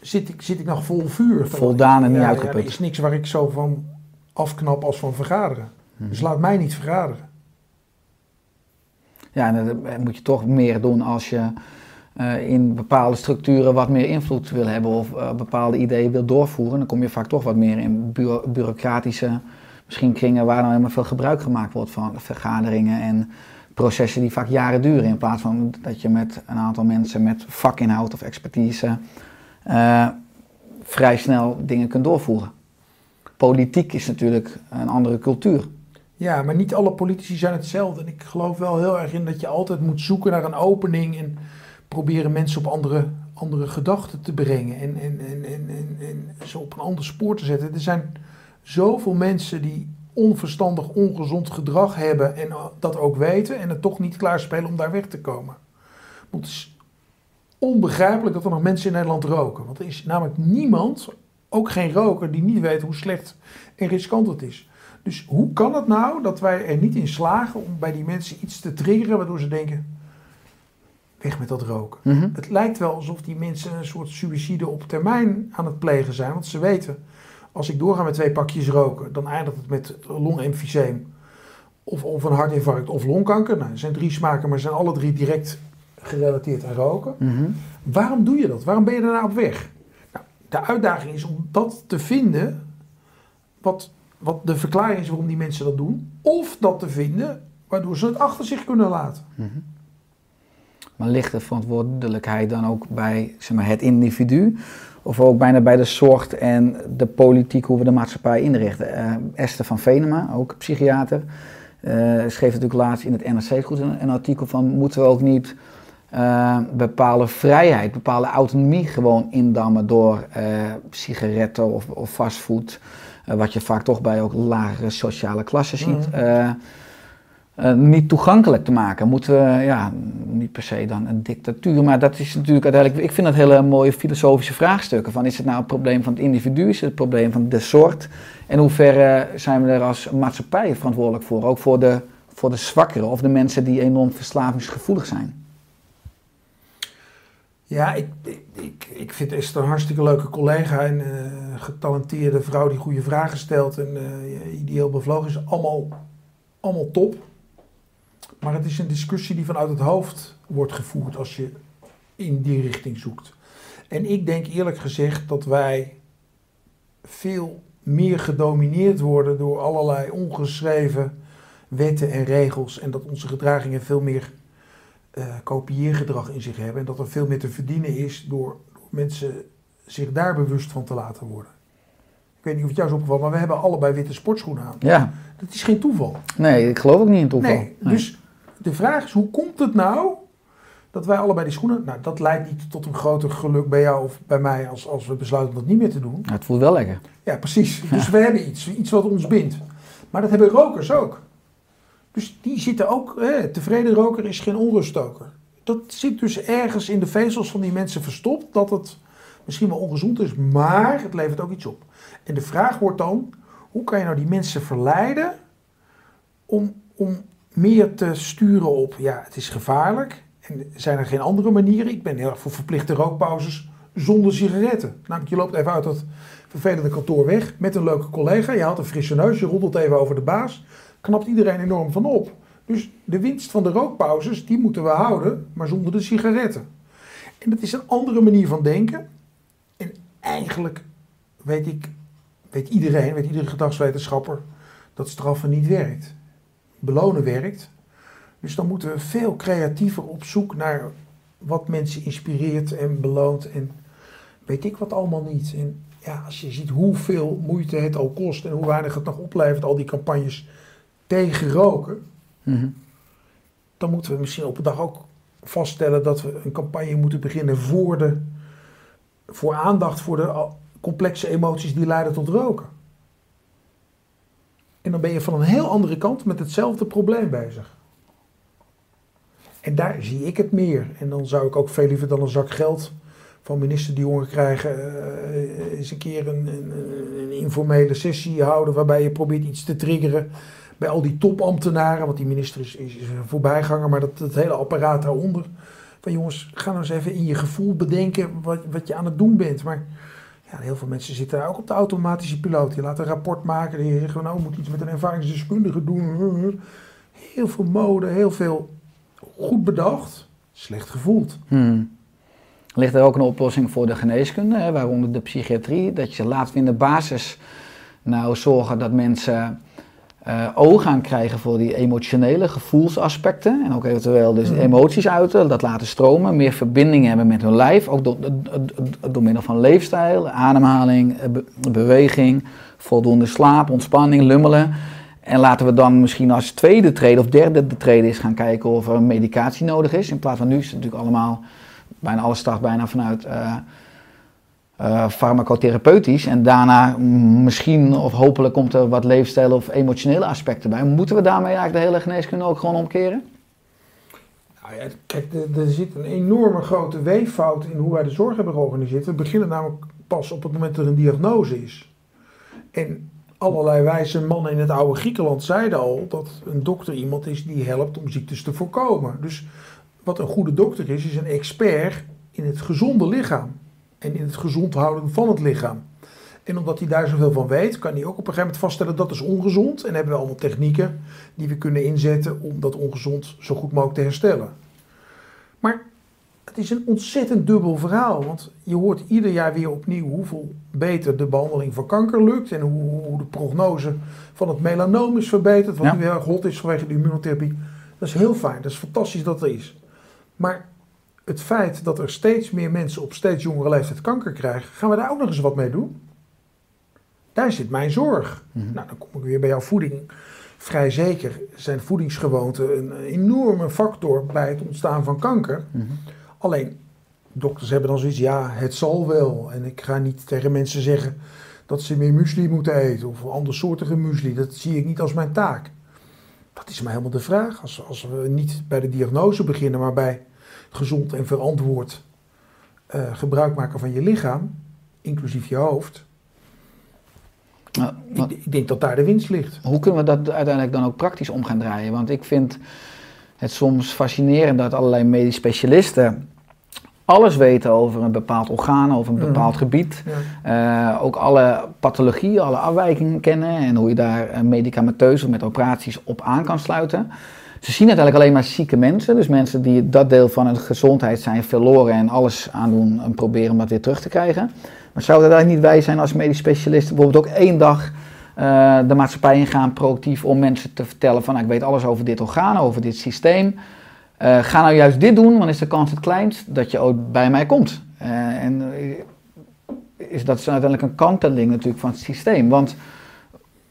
S4: zit ik, zit ik nog vol vuur.
S2: Voldaan en niet
S4: Ja, ja,
S2: uitgeput.
S4: er is niks waar ik zo van afknap als van vergaderen.
S2: Mhm.
S4: Dus laat mij niet vergaderen.
S2: Ja, en dat moet je toch meer doen als je eh, in bepaalde structuren wat meer invloed wil hebben of eh, bepaalde ideeën wil doorvoeren. Dan kom je vaak toch wat meer in bureau- bureaucratische, misschien kringen waar dan helemaal veel gebruik gemaakt wordt van vergaderingen en processen die vaak jaren duren. In plaats van dat je met een aantal mensen met vakinhoud of expertise eh, vrij snel dingen kunt doorvoeren. Politiek is natuurlijk een andere cultuur.
S4: Ja, maar niet alle politici zijn hetzelfde. En ik geloof wel heel erg in dat je altijd moet zoeken naar een opening en proberen mensen op andere, andere gedachten te brengen en, en, en, en, en, ze op een ander spoor te zetten. Er zijn zoveel mensen die onverstandig, ongezond gedrag hebben en dat ook weten en het toch niet klaarspelen om daar weg te komen. Want het is onbegrijpelijk dat er nog mensen in Nederland roken. Want er is namelijk niemand, ook geen roker, die niet weet hoe slecht en riskant het is. Dus hoe kan het nou dat wij er niet in slagen om bij die mensen iets te triggeren waardoor ze denken: weg met dat roken.
S2: Mhm.
S4: Het lijkt wel alsof die mensen een soort suïcide op termijn aan het plegen zijn, want ze weten: als ik doorga met twee pakjes roken, dan eindigt het met longemfyseem of, of een hartinfarct of longkanker. Nou, er zijn drie smaken, maar ze zijn alle drie direct gerelateerd aan roken.
S2: Mhm.
S4: Waarom doe je dat? Waarom ben je daarna op weg? Nou, de uitdaging is om dat te vinden, wat, wat de verklaring is waarom die mensen dat doen, of dat te vinden waardoor ze het achter zich kunnen laten.
S2: Maar ligt de verantwoordelijkheid dan ook bij zeg maar, het individu? Of ook bijna bij de zorg en de politiek, hoe we de maatschappij inrichten? Eh, Esther van Venema, ook psychiater, eh, schreef natuurlijk laatst in het NRC goed een, een artikel van... moeten we ook niet eh, bepaalde vrijheid, bepaalde autonomie gewoon indammen door sigaretten of, of fastfood... wat je vaak toch bij ook lagere sociale klassen ziet... Eh, eh, niet toegankelijk te maken. Moeten we, ja, niet per se dan een dictatuur, maar dat is natuurlijk uiteindelijk, ik vind dat hele mooie filosofische vraagstukken. Van is het nou het probleem van het individu, is het probleem van de soort? En hoe ver zijn we er als maatschappij verantwoordelijk voor? Ook voor de, voor de zwakkeren of de mensen die enorm verslavingsgevoelig zijn.
S4: Ja, ik, ik, ik, vind Esther een hartstikke leuke collega en eh, getalenteerde vrouw die goede vragen stelt en eh, ideeel bevlogen is. Allemaal, allemaal top. Maar het is een discussie die vanuit het hoofd wordt gevoerd als je in die richting zoekt. En ik denk eerlijk gezegd dat wij veel meer gedomineerd worden door allerlei ongeschreven wetten en regels. En dat onze gedragingen veel meer eh, kopieergedrag in zich hebben. En dat er veel meer te verdienen is door, door mensen zich daar bewust van te laten worden. Ik weet niet of het jou is opgevallen, maar we hebben allebei witte sportschoenen aan.
S2: Ja,
S4: Dat is geen toeval.
S2: nee, ik geloof ook niet in toeval.
S4: Nee, dus de vraag is, hoe komt het nou dat wij allebei die schoenen... Nou, dat leidt niet tot een groter geluk bij jou of bij mij als, als we besluiten dat niet meer te doen.
S2: Het voelt wel lekker.
S4: Ja, precies. Dus we hebben iets, iets wat ons bindt. Maar dat hebben rokers ook. Dus die zitten ook, hè, tevreden roker is geen onruststoker. Dat zit dus ergens in de vezels van die mensen verstopt, dat het misschien wel ongezond is, maar het levert ook iets op. En de vraag wordt dan, hoe kan je nou die mensen verleiden om, om meer te sturen op, ja, het is gevaarlijk. En zijn er geen andere manieren? Ik ben heel erg voor verplichte rookpauzes zonder sigaretten. Namelijk, je loopt even uit dat vervelende kantoor weg met een leuke collega. Je haalt een frisse neus, je roddelt even over de baas. Knapt iedereen enorm van op. Dus de winst van de rookpauzes, die moeten we houden, maar zonder de sigaretten. En dat is een andere manier van denken. En eigenlijk weet ik, weet iedereen, weet iedere gedragswetenschapper, dat straffen niet werkt. Belonen werkt. Dus dan moeten we veel creatiever op zoek naar wat mensen inspireert en beloont en weet ik wat allemaal niet. En ja, als je ziet hoeveel moeite het al kost en hoe weinig het nog oplevert, al die campagnes tegen roken,
S2: Mhm.
S4: dan moeten we misschien op een dag ook vaststellen dat we een campagne moeten beginnen voor, de, voor aandacht voor de complexe emoties die leiden tot roken. En dan ben je van een heel andere kant met hetzelfde probleem bezig. En daar zie ik het meer. En dan zou ik ook veel liever dan een zak geld van minister De Jonge krijgen. eh, eens een keer een, een, een informele sessie houden waarbij je probeert iets te triggeren bij al die topambtenaren. Want die minister is, is, een voorbijganger, maar dat, dat hele apparaat daaronder. Van jongens, ga nou eens even in je gevoel bedenken wat, wat je aan het doen bent. Maar ja, heel veel mensen zitten daar ook op de automatische piloot. Je laat een rapport maken en je zegt, nou, we moeten iets met een ervaringsdeskundige doen. Heel veel mode, heel veel goed bedacht, slecht gevoeld.
S2: Hmm. Ligt er ook een oplossing voor de geneeskunde, hè, waaronder de psychiatrie, dat je laat in de basis nou zorgen dat mensen eh, oog gaan krijgen voor die emotionele gevoelsaspecten en ook eventueel dus
S4: Mhm.
S2: emoties uiten, dat laten stromen, meer verbinding hebben met hun lijf, ook door, middel van leefstijl, ademhaling, eh, be- beweging, voldoende slaap, ontspanning, lummelen. En laten we dan misschien als tweede trede of derde trede eens gaan kijken of er medicatie nodig is. In plaats van nu is het natuurlijk allemaal, bijna alles start bijna vanuit eh eh, farmacotherapeutisch. En daarna misschien of hopelijk komt er wat leefstijl of emotionele aspecten bij. Moeten we daarmee eigenlijk de hele geneeskunde ook gewoon omkeren?
S4: Nou ja, kijk, er zit een enorme grote weeffout in hoe wij de zorg hebben georganiseerd. We beginnen namelijk pas op het moment dat er een diagnose is. En allerlei wijze mannen in het oude Griekenland zeiden al dat een dokter iemand is die helpt om ziektes te voorkomen. Dus wat een goede dokter is, is een expert in het gezonde lichaam. En in het gezond houden van het lichaam. En omdat hij daar zoveel van weet, kan hij ook op een gegeven moment vaststellen dat is ongezond. En hebben we allemaal technieken die we kunnen inzetten om dat ongezond zo goed mogelijk te herstellen. Maar het is een ontzettend dubbel verhaal. Want je hoort ieder jaar weer opnieuw hoeveel beter de behandeling van kanker lukt. En hoe, hoe de prognose van het melanoom is verbeterd. Wat
S2: Ja.
S4: nu heel erg hot is vanwege de immunotherapie. Dat is heel fijn. Dat is fantastisch dat er is. Maar het feit dat er steeds meer mensen op steeds jongere leeftijd kanker krijgen. Gaan we daar ook nog eens wat mee doen? Daar zit mijn zorg.
S2: Mhm.
S4: Nou, dan kom ik weer bij jouw voeding. Vrij zeker zijn voedingsgewoonten een enorme factor bij het ontstaan van kanker.
S2: Mhm.
S4: Alleen, dokters hebben dan zoiets, ja, het zal wel. En ik ga niet tegen mensen zeggen dat ze meer muesli moeten eten of andersoortige muesli. Dat zie ik niet als mijn taak. Dat is maar helemaal de vraag. Als, als we niet bij de diagnose beginnen, maar bij gezond en verantwoord eh, gebruik maken van je lichaam, inclusief je hoofd.
S2: Nou, wat-
S4: Ik, ik denk dat daar de winst ligt.
S2: Hoe kunnen we dat uiteindelijk dan ook praktisch om gaan draaien? Want ik vind het soms fascinerend dat allerlei medisch specialisten alles weten over een bepaald orgaan, over een
S4: Mhm.
S2: bepaald gebied.
S4: Ja.
S2: Eh, ook alle pathologieën, alle afwijkingen kennen en hoe je daar medicamenteus of met operaties op aan kan sluiten. Ze zien uiteindelijk alleen maar zieke mensen, dus mensen die dat deel van hun gezondheid zijn verloren en alles aan doen en proberen om dat weer terug te krijgen. Maar zou het eigenlijk niet wij zijn als medisch specialisten bijvoorbeeld ook één dag eh, de maatschappij ingaan proactief om mensen te vertellen van nou, ik weet alles over dit orgaan, over dit systeem. Eh, ga nou juist dit doen, want is de kans het kleinst dat je ook bij mij komt. Eh, en is dat is uiteindelijk een kanteling natuurlijk van het systeem. Want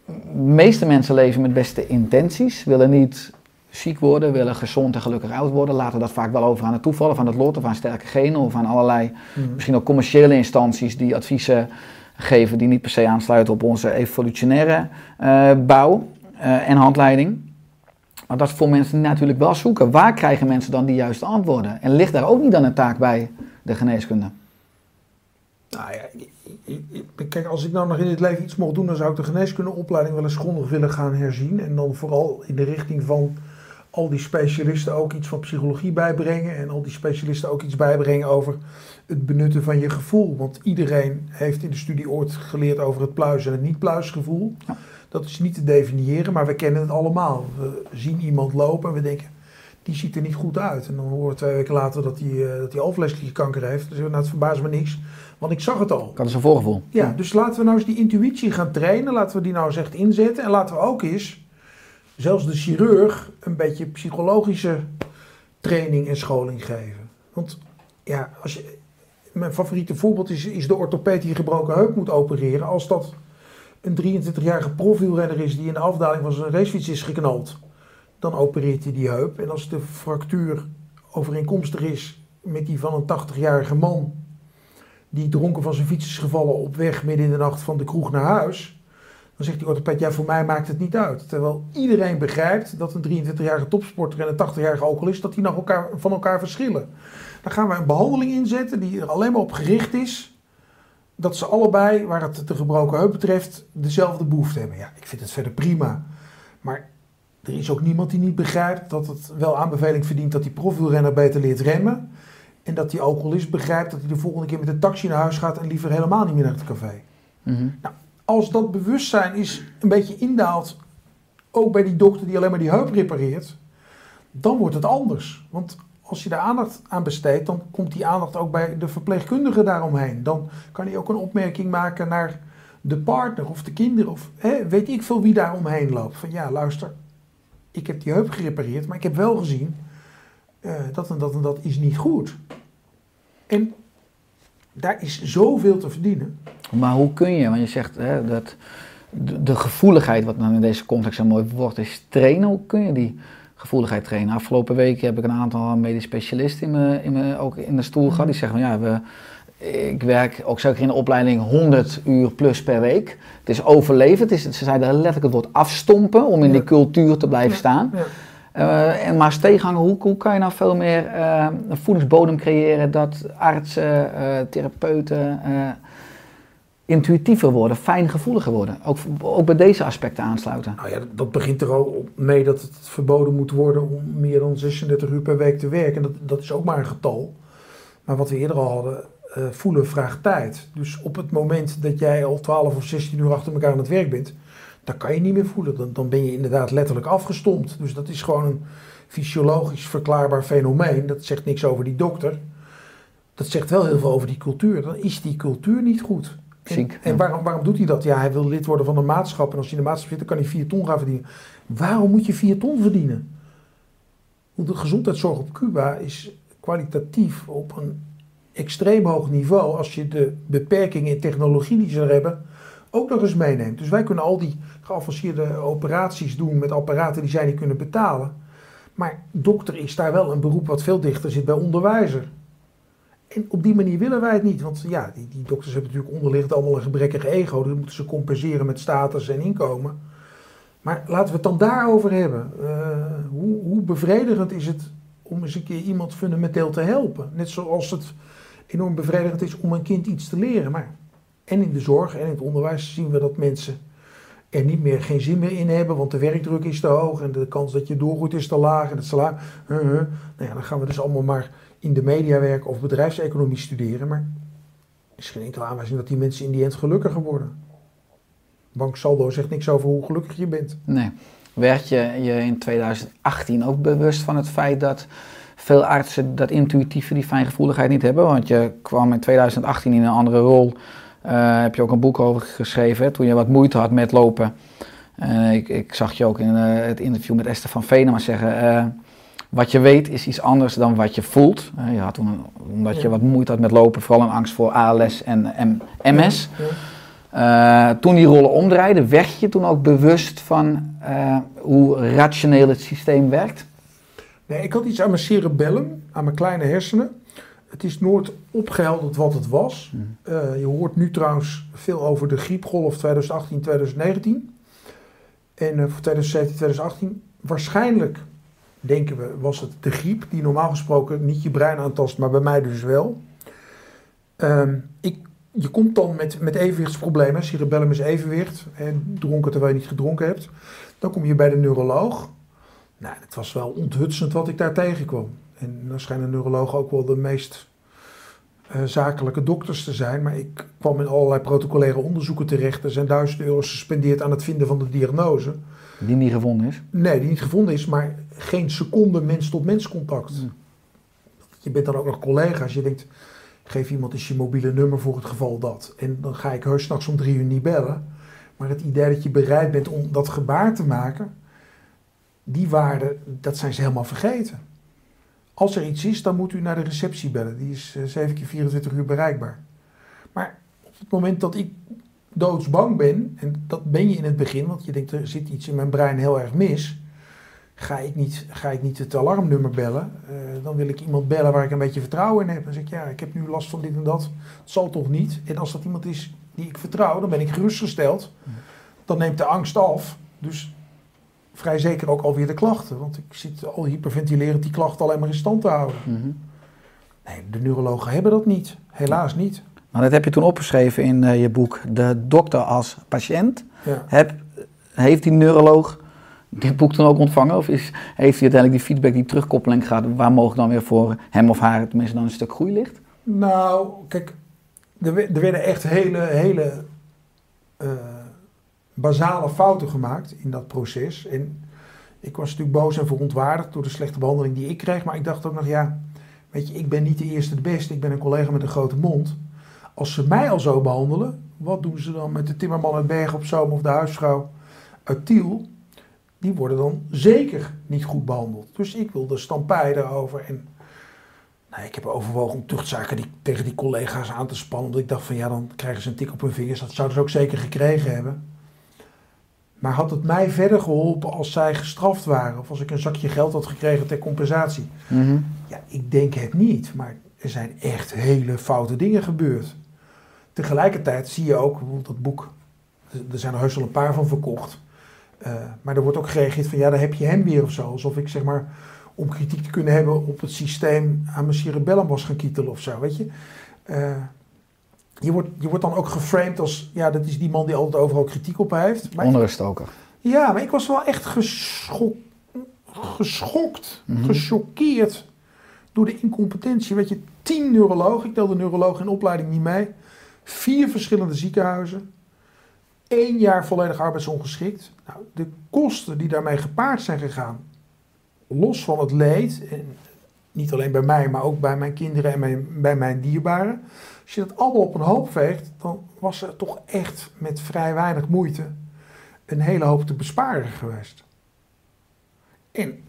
S2: de meeste mensen leven met beste intenties, willen niet ziek worden, willen gezond en gelukkig oud worden, laten dat vaak wel over aan het toeval of aan het lot of aan sterke genen of aan allerlei
S4: Mhm.
S2: misschien ook commerciële instanties die adviezen geven die niet per se aansluiten op onze evolutionaire eh, bouw eh, en handleiding. Maar dat is voor mensen natuurlijk wel zoeken. Waar krijgen mensen dan die juiste antwoorden? En ligt daar ook niet dan een taak bij de geneeskunde?
S4: Nou ja, ik- ik- ik- kijk, als ik nou nog in dit leven iets mocht doen, dan zou ik de geneeskundeopleiding wel eens grondig willen gaan herzien. En dan vooral in de richting van al die specialisten ook iets van psychologie bijbrengen. En al die specialisten ook iets bijbrengen over het benutten van je gevoel. Want iedereen heeft in de studie ooit geleerd over het pluis- en het niet-pluisgevoel.
S2: Ja.
S4: Dat is niet te definiëren, maar we kennen het allemaal. We zien iemand lopen en we denken, die ziet er niet goed uit. En dan horen we twee weken later dat hij, eh, dat hij alvleesklierkanker heeft. Dus nou, het verbaast me niks, want ik zag het al.
S2: Dat is een voorgevoel.
S4: Ja, dus laten we nou eens die intuïtie gaan trainen. Laten we die nou eens echt inzetten. En laten we ook eens, zelfs de chirurg, een beetje psychologische training en scholing geven. Want ja, als je, mijn favoriete voorbeeld is, is de orthopeed die gebroken heup moet opereren. Als dat een 23-jarige profielrenner is die in de afdaling van zijn racefiets is geknald, dan opereert hij die heup. En als de fractuur overeenkomstig is met die van een 80-jarige man die dronken van zijn fiets is gevallen op weg midden in de nacht van de kroeg naar huis, dan zegt die orthopeed, ja voor mij maakt het niet uit. Terwijl iedereen begrijpt dat een 23-jarige topsporter en een 80-jarige alcoholist, dat die nog elkaar, van elkaar verschillen. Dan gaan we een behandeling inzetten die er alleen maar op gericht is dat ze allebei, waar het de gebroken heup betreft, dezelfde behoefte hebben. Ja, ik vind het verder prima. Maar er is ook niemand die niet begrijpt dat het wel aanbeveling verdient dat die profielrenner beter leert remmen. En dat die alcoholist begrijpt dat hij de volgende keer met een taxi naar huis gaat en liever helemaal niet meer naar het café.
S2: Mhm.
S4: Nou, als dat bewustzijn is een beetje indaalt, ook bij die dokter die alleen maar die heup repareert, dan wordt het anders. Want als je daar aandacht aan besteedt, dan komt die aandacht ook bij de verpleegkundige daaromheen. Dan kan hij ook een opmerking maken naar de partner of de kinderen of hè, weet ik veel wie daar omheen loopt. Van ja, luister, ik heb die heup gerepareerd, maar ik heb wel gezien eh, dat en dat en dat is niet goed. En daar is zoveel te verdienen.
S2: Maar hoe kun je, want je zegt hè, dat de, de gevoeligheid, wat dan in deze context een mooi woord is, trainen. Hoe kun je die gevoeligheid trainen? Afgelopen week heb ik een aantal medisch specialisten in me, in me, ook in de stoel gehad. Die zeggen van ja, we, ik werk ook zeker in de opleiding 100 uur plus per week. Het is overleven. Het is, ze zeiden letterlijk het woord afstompen om in
S4: Ja.
S2: die cultuur te blijven staan.
S4: Ja.
S2: Eh, en maar als tegenhanger, hoe, hoe kan je nou veel meer eh, een voedingsbodem creëren dat artsen, eh, therapeuten eh, intuïtiever worden, fijngevoeliger worden? Ook, ook bij deze aspecten aansluiten.
S4: Nou ja, dat- begint er al mee dat het verboden moet worden om meer dan 36 uur per week te werken. En dat, dat is ook maar een getal. Maar wat we eerder al hadden, eh, voelen vraagt tijd. Dus op het moment dat jij al 12 of 16 uur achter elkaar aan het werk bent, dan kan je niet meer voelen. Dan, dan ben je inderdaad letterlijk afgestompt. Dus dat is gewoon een fysiologisch verklaarbaar fenomeen. Dat zegt niks over die dokter. Dat zegt wel heel veel over die cultuur. Dan is die cultuur niet goed. En,
S2: Ziek,
S4: en
S2: ja.
S4: waarom, waarom doet hij dat? Ja, hij wil lid worden van een maatschap. En als hij in de maatschap zit, dan kan hij 4 ton gaan verdienen. Waarom moet je 4 ton verdienen? Want de gezondheidszorg op Cuba is kwalitatief op een extreem hoog niveau. Als je de beperkingen in technologie die ze er hebben, ook nog eens meeneemt. Dus wij kunnen al die geavanceerde operaties doen met apparaten die zij niet kunnen betalen. Maar dokter is daar wel een beroep wat veel dichter zit bij onderwijzer. En op die manier willen wij het niet. Want ja, die, die dokters hebben natuurlijk onderliggend allemaal een gebrekkig ego. Dat moeten ze compenseren met status en inkomen. Maar laten we het dan daarover hebben. Eh, hoe, hoe bevredigend is het om eens een keer iemand fundamenteel te helpen? Net zoals het enorm bevredigend is om een kind iets te leren. Maar en in de zorg en in het onderwijs zien we dat mensen er niet meer geen zin meer in hebben, want de werkdruk is te hoog en de kans dat je doorgroeit is te laag en het salaris. Nou ja, dan gaan we dus allemaal maar in de media werken of bedrijfseconomie studeren. Maar er is geen enkele aanwijzing dat die mensen in die end gelukkiger worden. Bank Saldo zegt niks over hoe gelukkig je bent.
S2: Nee. Werd je je in 2018 ook bewust van het feit dat veel artsen dat intuïtieve, die fijngevoeligheid niet hebben? Want je kwam in 2018 in een andere rol. Eh, heb je ook een boek over geschreven, hè, toen je wat moeite had met lopen. Eh, ik, ik zag je ook in eh, het interview met Esther van Venema zeggen... wat je weet is iets anders dan wat je voelt. Je had toen, omdat je wat moeite had met lopen, vooral een angst voor ALS en M- MS.
S4: Ja.
S2: Toen die rollen omdraaiden, werd je toen ook bewust van hoe rationeel het systeem werkt?
S4: Nee, ik had iets aan mijn cerebellum, aan mijn kleine hersenen. Het is nooit opgehelderd wat het was. Eh, je hoort nu trouwens veel over de griepgolf 2018-2019. En eh, voor 2017-2018, waarschijnlijk denken we, was het de griep, die normaal gesproken niet je brein aantast, maar bij mij dus wel. Ehm, ik, je komt dan met, met evenwichtsproblemen, cerebellum is evenwicht, en dronken terwijl je niet gedronken hebt. Dan kom je bij de neuroloog. Nou, het was wel onthutsend wat ik daar tegenkwam. En dan schijnen neurologen ook wel de meest eh, zakelijke dokters te zijn. Maar ik kwam in allerlei protocolaire onderzoeken terecht. Er zijn duizenden euro's gespendeerd aan het vinden van de diagnose.
S2: Die niet gevonden is.
S4: Nee, die niet gevonden is, maar geen seconde mens-tot-mens contact. Je bent dan ook nog collega's. Je denkt, geef iemand eens je mobiele nummer voor het geval dat. En dan ga ik heus s'nachts om drie uur niet bellen. Maar het idee dat je bereid bent om dat gebaar te maken, die waarde, dat zijn ze helemaal vergeten. Als er iets is, dan moet u naar de receptie bellen. Die is eh, 7 keer 24 uur bereikbaar. Maar op het moment dat ik doodsbang ben, en dat ben je in het begin, want je denkt er zit iets in mijn brein heel erg mis, ga ik niet, ga ik niet het alarmnummer bellen. Eh, dan wil ik iemand bellen waar ik een beetje vertrouwen in heb. Dan zeg ik, ja, ik heb nu last van dit en dat. Het zal toch niet? En als dat iemand is die ik vertrouw, dan ben ik gerustgesteld. Dan neemt de angst af. Dus vrij zeker ook alweer de klachten. Want ik zit al hyperventilerend die klachten alleen maar in stand te houden.
S2: Mhm.
S4: Nee, de neurologen hebben dat niet. Helaas niet.
S2: Maar dat heb je toen opgeschreven in eh, je boek. De dokter als patiënt.
S4: Ja.
S2: Heb, heeft die neuroloog dit boek toen ook ontvangen? Of is, heeft hij uiteindelijk die feedback, die terugkoppeling gehad? Waar mogelijk dan weer voor hem of haar tenminste dan een stuk groei ligt?
S4: Nou, kijk, er, er werden echt hele, hele eh, basale fouten gemaakt in dat proces. En ik was natuurlijk boos en verontwaardigd door de slechte behandeling die ik kreeg. Maar ik dacht ook nog, ja, weet je, ik ben niet de eerste de beste. Ik ben een collega met een grote mond. Als ze mij al zo behandelen, wat doen ze dan met de timmerman uit Bergen op Zoom of de huisvrouw uit Tiel? Die worden dan zeker niet goed behandeld. Dus ik wilde stampij daarover. En nou, ik heb overwogen om tuchtzaken die, tegen die collega's aan te spannen. Omdat ik dacht van ja, dan krijgen ze een tik op hun vingers. Dat zouden ze ook zeker gekregen hebben. Maar had het mij verder geholpen als zij gestraft waren? Of als ik een zakje geld had gekregen ter compensatie? Ja, ik denk het niet. Maar er zijn echt hele foute dingen gebeurd. Tegelijkertijd zie je ook, bijvoorbeeld dat boek, er zijn er heus wel een paar van verkocht. Eh, maar er wordt ook gereageerd van ja, daar heb je hem weer of zo. Alsof ik zeg maar, om kritiek te kunnen hebben op het systeem aan mijn cerebellum was gaan kietelen of zo, weet je. Eh, je, wordt, je wordt dan ook geframed als, ja, dat is die man die altijd overal kritiek op heeft. Maar
S2: Onruststoker.
S4: ja, maar ik was wel echt geschok, geschokt,
S2: Mhm.
S4: gechoqueerd door de incompetentie. Weet je, tien neurologen, ik tel de neurologen in opleiding niet mee, vier verschillende ziekenhuizen, één jaar volledig arbeidsongeschikt. Nou, de kosten die daarmee gepaard zijn gegaan, los van het leed, en niet alleen bij mij, maar ook bij mijn kinderen en mijn, bij mijn dierbaren. Als je dat allemaal op een hoop veegt, dan was er toch echt met vrij weinig moeite een hele hoop te besparen geweest. En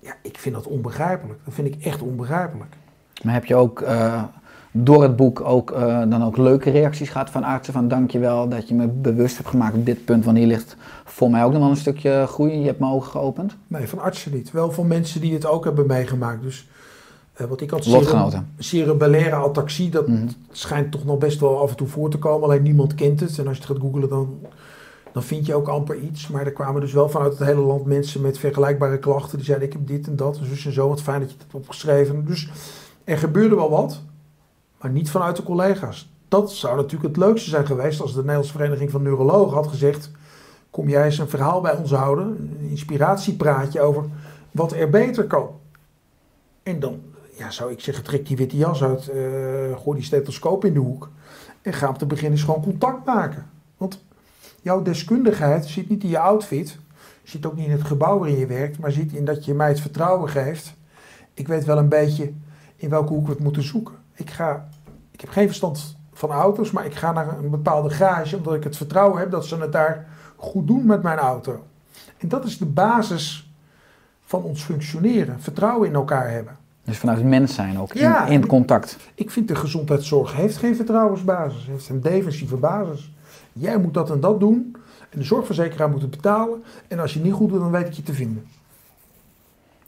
S4: ja, ik vind dat onbegrijpelijk. Dat vind ik echt onbegrijpelijk.
S2: Maar heb je ook eh, door het boek ook, eh, dan ook leuke reacties gehad van artsen? Van dankjewel dat je me bewust hebt gemaakt op dit punt. Want hier ligt voor mij ook nog wel een stukje groei. Je hebt mijn ogen geopend.
S4: Nee, van artsen niet. Wel van mensen die het ook hebben meegemaakt. Dus eh, wat ik had
S2: Lotgenoten.
S4: cerebellaire ataxie, dat
S2: Mhm.
S4: schijnt toch nog best wel af en toe voor te komen. Alleen niemand kent het. En als je het gaat googlen, dan, dan vind je ook amper iets. Maar er kwamen dus wel vanuit het hele land mensen met vergelijkbare klachten. Die zeiden, ik heb dit en dat. Dus en zo, wat fijn dat je het hebt opgeschreven. Dus er gebeurde wel wat. Maar niet vanuit de collega's. Dat zou natuurlijk het leukste zijn geweest als de Nederlandse Vereniging van Neurologen had gezegd... kom jij eens een verhaal bij ons houden, een inspiratiepraatje over wat er beter kan. En dan ja, zou ik zeggen, trek die witte jas uit, eh, gooi die stethoscoop in de hoek... en ga om te beginnen gewoon contact maken. Want jouw deskundigheid zit niet in je outfit... zit ook niet in het gebouw waarin je werkt... maar zit in dat je mij het vertrouwen geeft. Ik weet wel een beetje in welke hoek we het moeten zoeken. Ik, ga, ik heb geen verstand van auto's, maar ik ga naar een bepaalde garage omdat ik het vertrouwen heb dat ze het daar goed doen met mijn auto. En dat is de basis van ons functioneren. Vertrouwen in elkaar hebben.
S2: Dus vanuit het mens zijn ook,
S4: Ja.
S2: in, in contact.
S4: Ik vind de gezondheidszorg heeft geen vertrouwensbasis, heeft een defensieve basis. Jij moet dat en dat doen en de zorgverzekeraar moet het betalen. En als je het niet goed doet, dan weet ik je te vinden.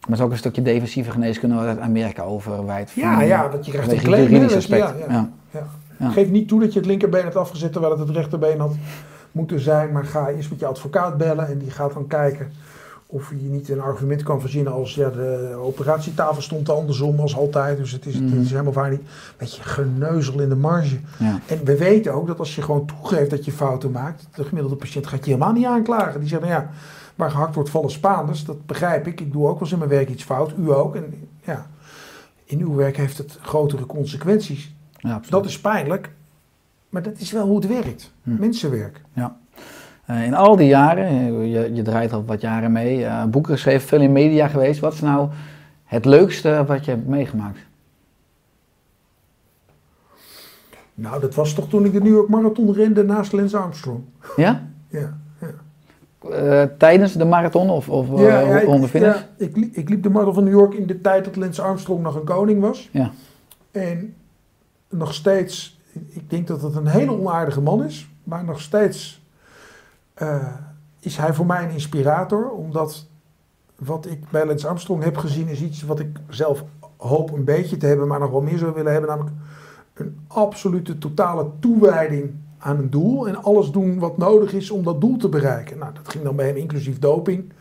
S2: Maar het is ook een stukje defensieve geneeskunde uit Amerika overwijdt.
S4: Ja, ja, dat je krijgt een claim.
S2: aspect.
S4: ja, ja.
S2: Ja.
S4: Ja.
S2: Ja.
S4: Geef niet toe dat je het linkerbeen hebt afgezet terwijl het het rechterbeen had moeten zijn. Maar ga eerst met je advocaat bellen en die gaat dan kijken of je niet een argument kan verzinnen als ja, de operatietafel stond andersom als altijd. Dus het is, het
S2: Mhm.
S4: is helemaal waar niet. Beetje geneuzel in de marge.
S2: Ja.
S4: En we weten ook dat als je gewoon toegeeft dat je fouten maakt, de gemiddelde patiënt gaat je helemaal niet aanklagen. Die zegt, nou ja, waar gehakt wordt vallen Spaanders, dat begrijp ik. Ik doe ook wel eens in mijn werk iets fout, u ook. En ja, in uw werk heeft het grotere consequenties.
S2: Ja.
S4: Dat is pijnlijk, maar dat is wel hoe het werkt.
S2: Hm.
S4: Mensenwerk.
S2: Eh, in al die jaren, eh, je, je draait al wat jaren mee, eh, boeken geschreven, veel in media geweest. Wat is nou het leukste wat je hebt meegemaakt?
S4: Nou, dat was toch toen ik de New York Marathon rende naast Lance Armstrong.
S2: Ja?
S4: Ja,
S2: eh, tijdens de marathon of, of eh,
S4: Ja, ja, ik,
S2: rond de finish?
S4: ja, ik, li- ik liep de Marathon van New York in de tijd dat Lance Armstrong nog een koning was.
S2: Ja.
S4: En nog steeds, ik denk dat het een hele onaardige man is, maar nog steeds eh, is hij voor mij een inspirator, omdat wat ik bij Lance Armstrong heb gezien is iets wat ik zelf hoop een beetje te hebben, maar nog wel meer zou willen hebben, namelijk een absolute totale toewijding aan een doel en alles doen wat nodig is om dat doel te bereiken. Nou, dat ging dan bij hem inclusief doping.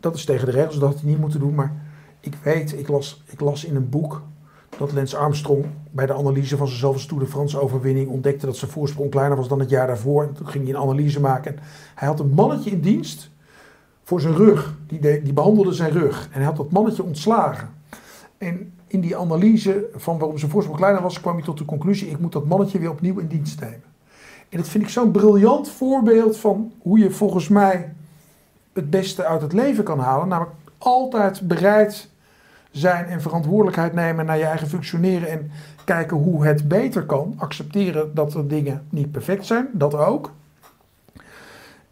S4: Dat is tegen de regels, dat had hij niet moeten doen, maar ik weet, ik las, ik las in een boek dat Lance Armstrong bij de analyse van zijn zoveelste Tour de France overwinning ontdekte dat zijn voorsprong kleiner was dan het jaar daarvoor. En toen ging hij een analyse maken. En hij had een mannetje in dienst voor zijn rug. Die, die behandelde zijn rug. En hij had dat mannetje ontslagen. En in die analyse van waarom zijn voorsprong kleiner was, kwam hij tot de conclusie: ik moet dat mannetje weer opnieuw in dienst nemen. En dat vind ik zo'n briljant voorbeeld van hoe je volgens mij het beste uit het leven kan halen. Namelijk altijd bereid zijn en verantwoordelijkheid nemen naar je eigen functioneren en kijken hoe het beter kan. Accepteren dat er dingen niet perfect zijn, dat ook.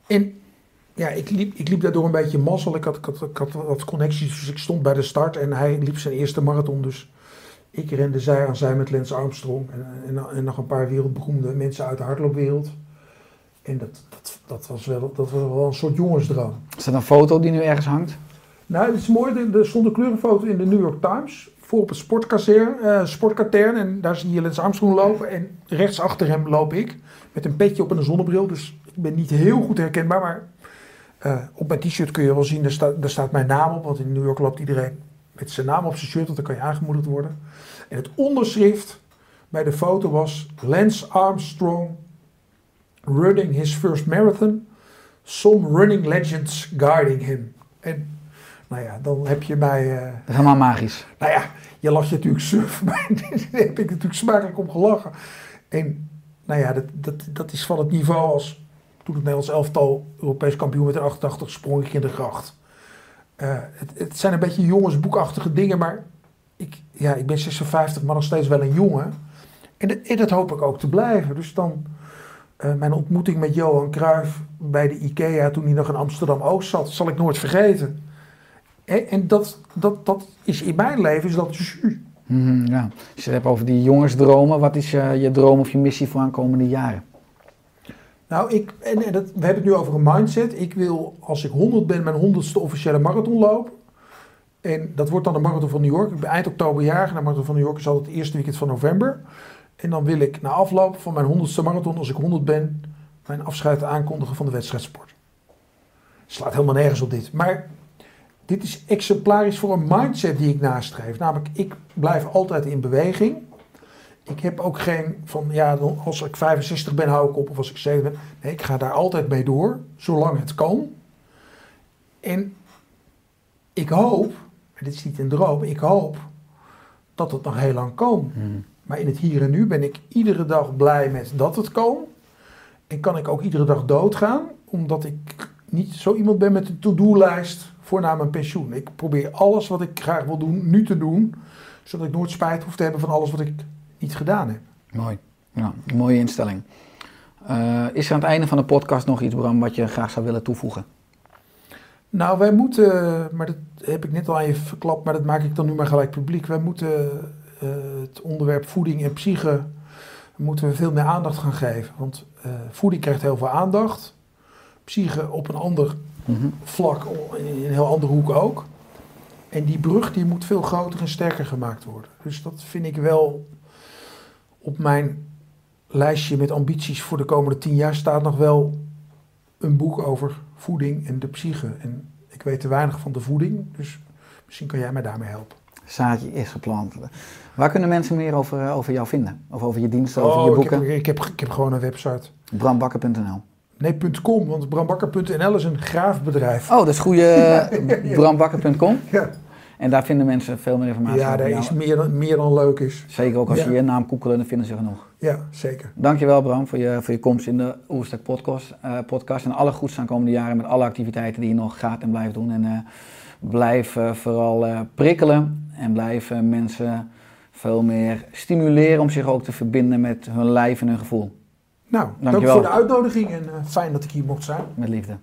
S4: En ja, ik liep, ik liep daardoor een beetje mazzel. Ik had, ik, had, wat connecties, dus ik stond bij de start en hij liep zijn eerste marathon. Dus ik rende zij aan zij met Lance Armstrong en, en, en nog een paar wereldberoemde mensen uit de hardloopwereld. En dat, dat, dat, was wel, dat was wel een soort jongensdroom.
S2: Is dat een foto die nu ergens hangt?
S4: Nou, het is mooi. Er- stond een kleurenfoto in de New York Times. Voor op het eh, sportkatern. En daar zie je Lance Armstrong lopen. En rechts achter hem loop ik. Met een petje op en een zonnebril. Dus ik ben niet heel goed herkenbaar. Maar eh, op mijn t-shirt kun je wel zien, daar, daar staat mijn naam op. Want in New York loopt iedereen met zijn naam op zijn shirt. Want dan kan je aangemoedigd worden. En het onderschrift bij de foto was... Lance Armstrong running his first marathon. Some running legends guiding him. En nou ja, dan heb je mij... eh,
S2: Dat is helemaal magisch.
S4: nou ja, je lacht je natuurlijk suf, maar daar heb ik natuurlijk smakelijk om gelachen. En nou ja, dat, dat, dat is van het niveau als toen het Nederlands elftal Europees kampioen met een 88 sprong ik in de gracht. Eh, het, het zijn een beetje jongensboekachtige dingen, maar ik, ja, ik ben 56, maar nog steeds wel een jongen. En dat, en dat hoop ik ook te blijven. Dus dan eh, mijn ontmoeting met Johan Cruijff bij de IKEA toen hij nog in Amsterdam-Oost zat, zal ik nooit vergeten. En, dat, dat, dat is in mijn leven is dat jus.
S2: Mhm, ja. Als je het hebt over die jongensdromen, wat is eh, je droom of je missie voor aankomende jaren?
S4: Nou, ik, en, en dat, we hebben het nu over een mindset. Ik wil, als ik 100 ben, mijn 100ste officiële marathon lopen. En dat wordt dan de Marathon van New York. Ik ben eind oktober jarig. De Marathon van New York is altijd het eerste weekend van november. En dan wil ik na afloop van mijn 100ste marathon, als ik 100 ben, mijn afscheid aankondigen van de wedstrijdsport. Slaat helemaal nergens op dit. Maar dit is exemplarisch voor een mindset die ik nastreef. Namelijk, ik blijf altijd in beweging. Ik heb ook geen van, ja, als ik 65 ben hou ik op of als ik 7 ben. Nee, ik ga daar altijd mee door, zolang het kan. En ik hoop, en dit is niet een droom, ik hoop dat het nog heel lang kan. Maar in het hier en nu ben ik iedere dag blij met dat het kan. En kan ik ook iedere dag doodgaan, omdat ik niet zo iemand ben met een to-do-lijst voor na mijn pensioen. Ik probeer alles wat ik graag wil doen, nu te doen, zodat ik nooit spijt hoef te hebben van alles wat ik niet gedaan heb.
S2: Mooi. Ja, een mooie instelling. Eh, is er aan het einde van de podcast nog iets, Bram, wat je graag zou willen toevoegen?
S4: Nou, wij moeten, maar dat heb ik net al aan je verklapt, maar dat maak ik dan nu maar gelijk publiek. Wij moeten eh, het onderwerp voeding en psyche, moeten we veel meer aandacht gaan geven. Want eh, voeding krijgt heel veel aandacht. Psyche op een ander vlak, in een heel andere hoek ook. En die brug die moet veel groter en sterker gemaakt worden. Dus dat vind ik wel op mijn lijstje met ambities voor de komende tien jaar staat nog wel een boek over voeding en de psyche. En ik weet te weinig van de voeding, dus misschien kan jij mij daarmee helpen.
S2: Zaadje is geplant. Waar kunnen mensen meer over, eh, over jou vinden? Of over je diensten, over
S4: Oh,
S2: je
S4: ik,
S2: boeken?
S4: heb, ik, heb, ik heb gewoon een website.
S2: Brambakker.nl
S4: Nee, .com, want brambakker.nl is een graafbedrijf.
S2: Oh, dat is goede brambakker.com.
S4: Ja,
S2: En daar vinden mensen veel meer informatie
S4: ja daar is meer dan, meer dan leuk is.
S2: Zeker ook als
S4: Ja.
S2: je je naam koekelen, dan vinden ze genoeg.
S4: Ja, zeker.
S2: Dankjewel Bram voor je, voor je komst in de Oerstek podcast, eh, podcast. En alle goeds aan komende jaren met alle activiteiten die je nog gaat en blijft doen. En eh, blijf eh, vooral eh, prikkelen en blijf eh, mensen veel meer stimuleren om zich ook te verbinden met hun lijf en hun gevoel.
S4: Nou, dank
S2: Dankjewel.
S4: voor de uitnodiging en eh, fijn dat ik hier mocht zijn.
S2: Met liefde.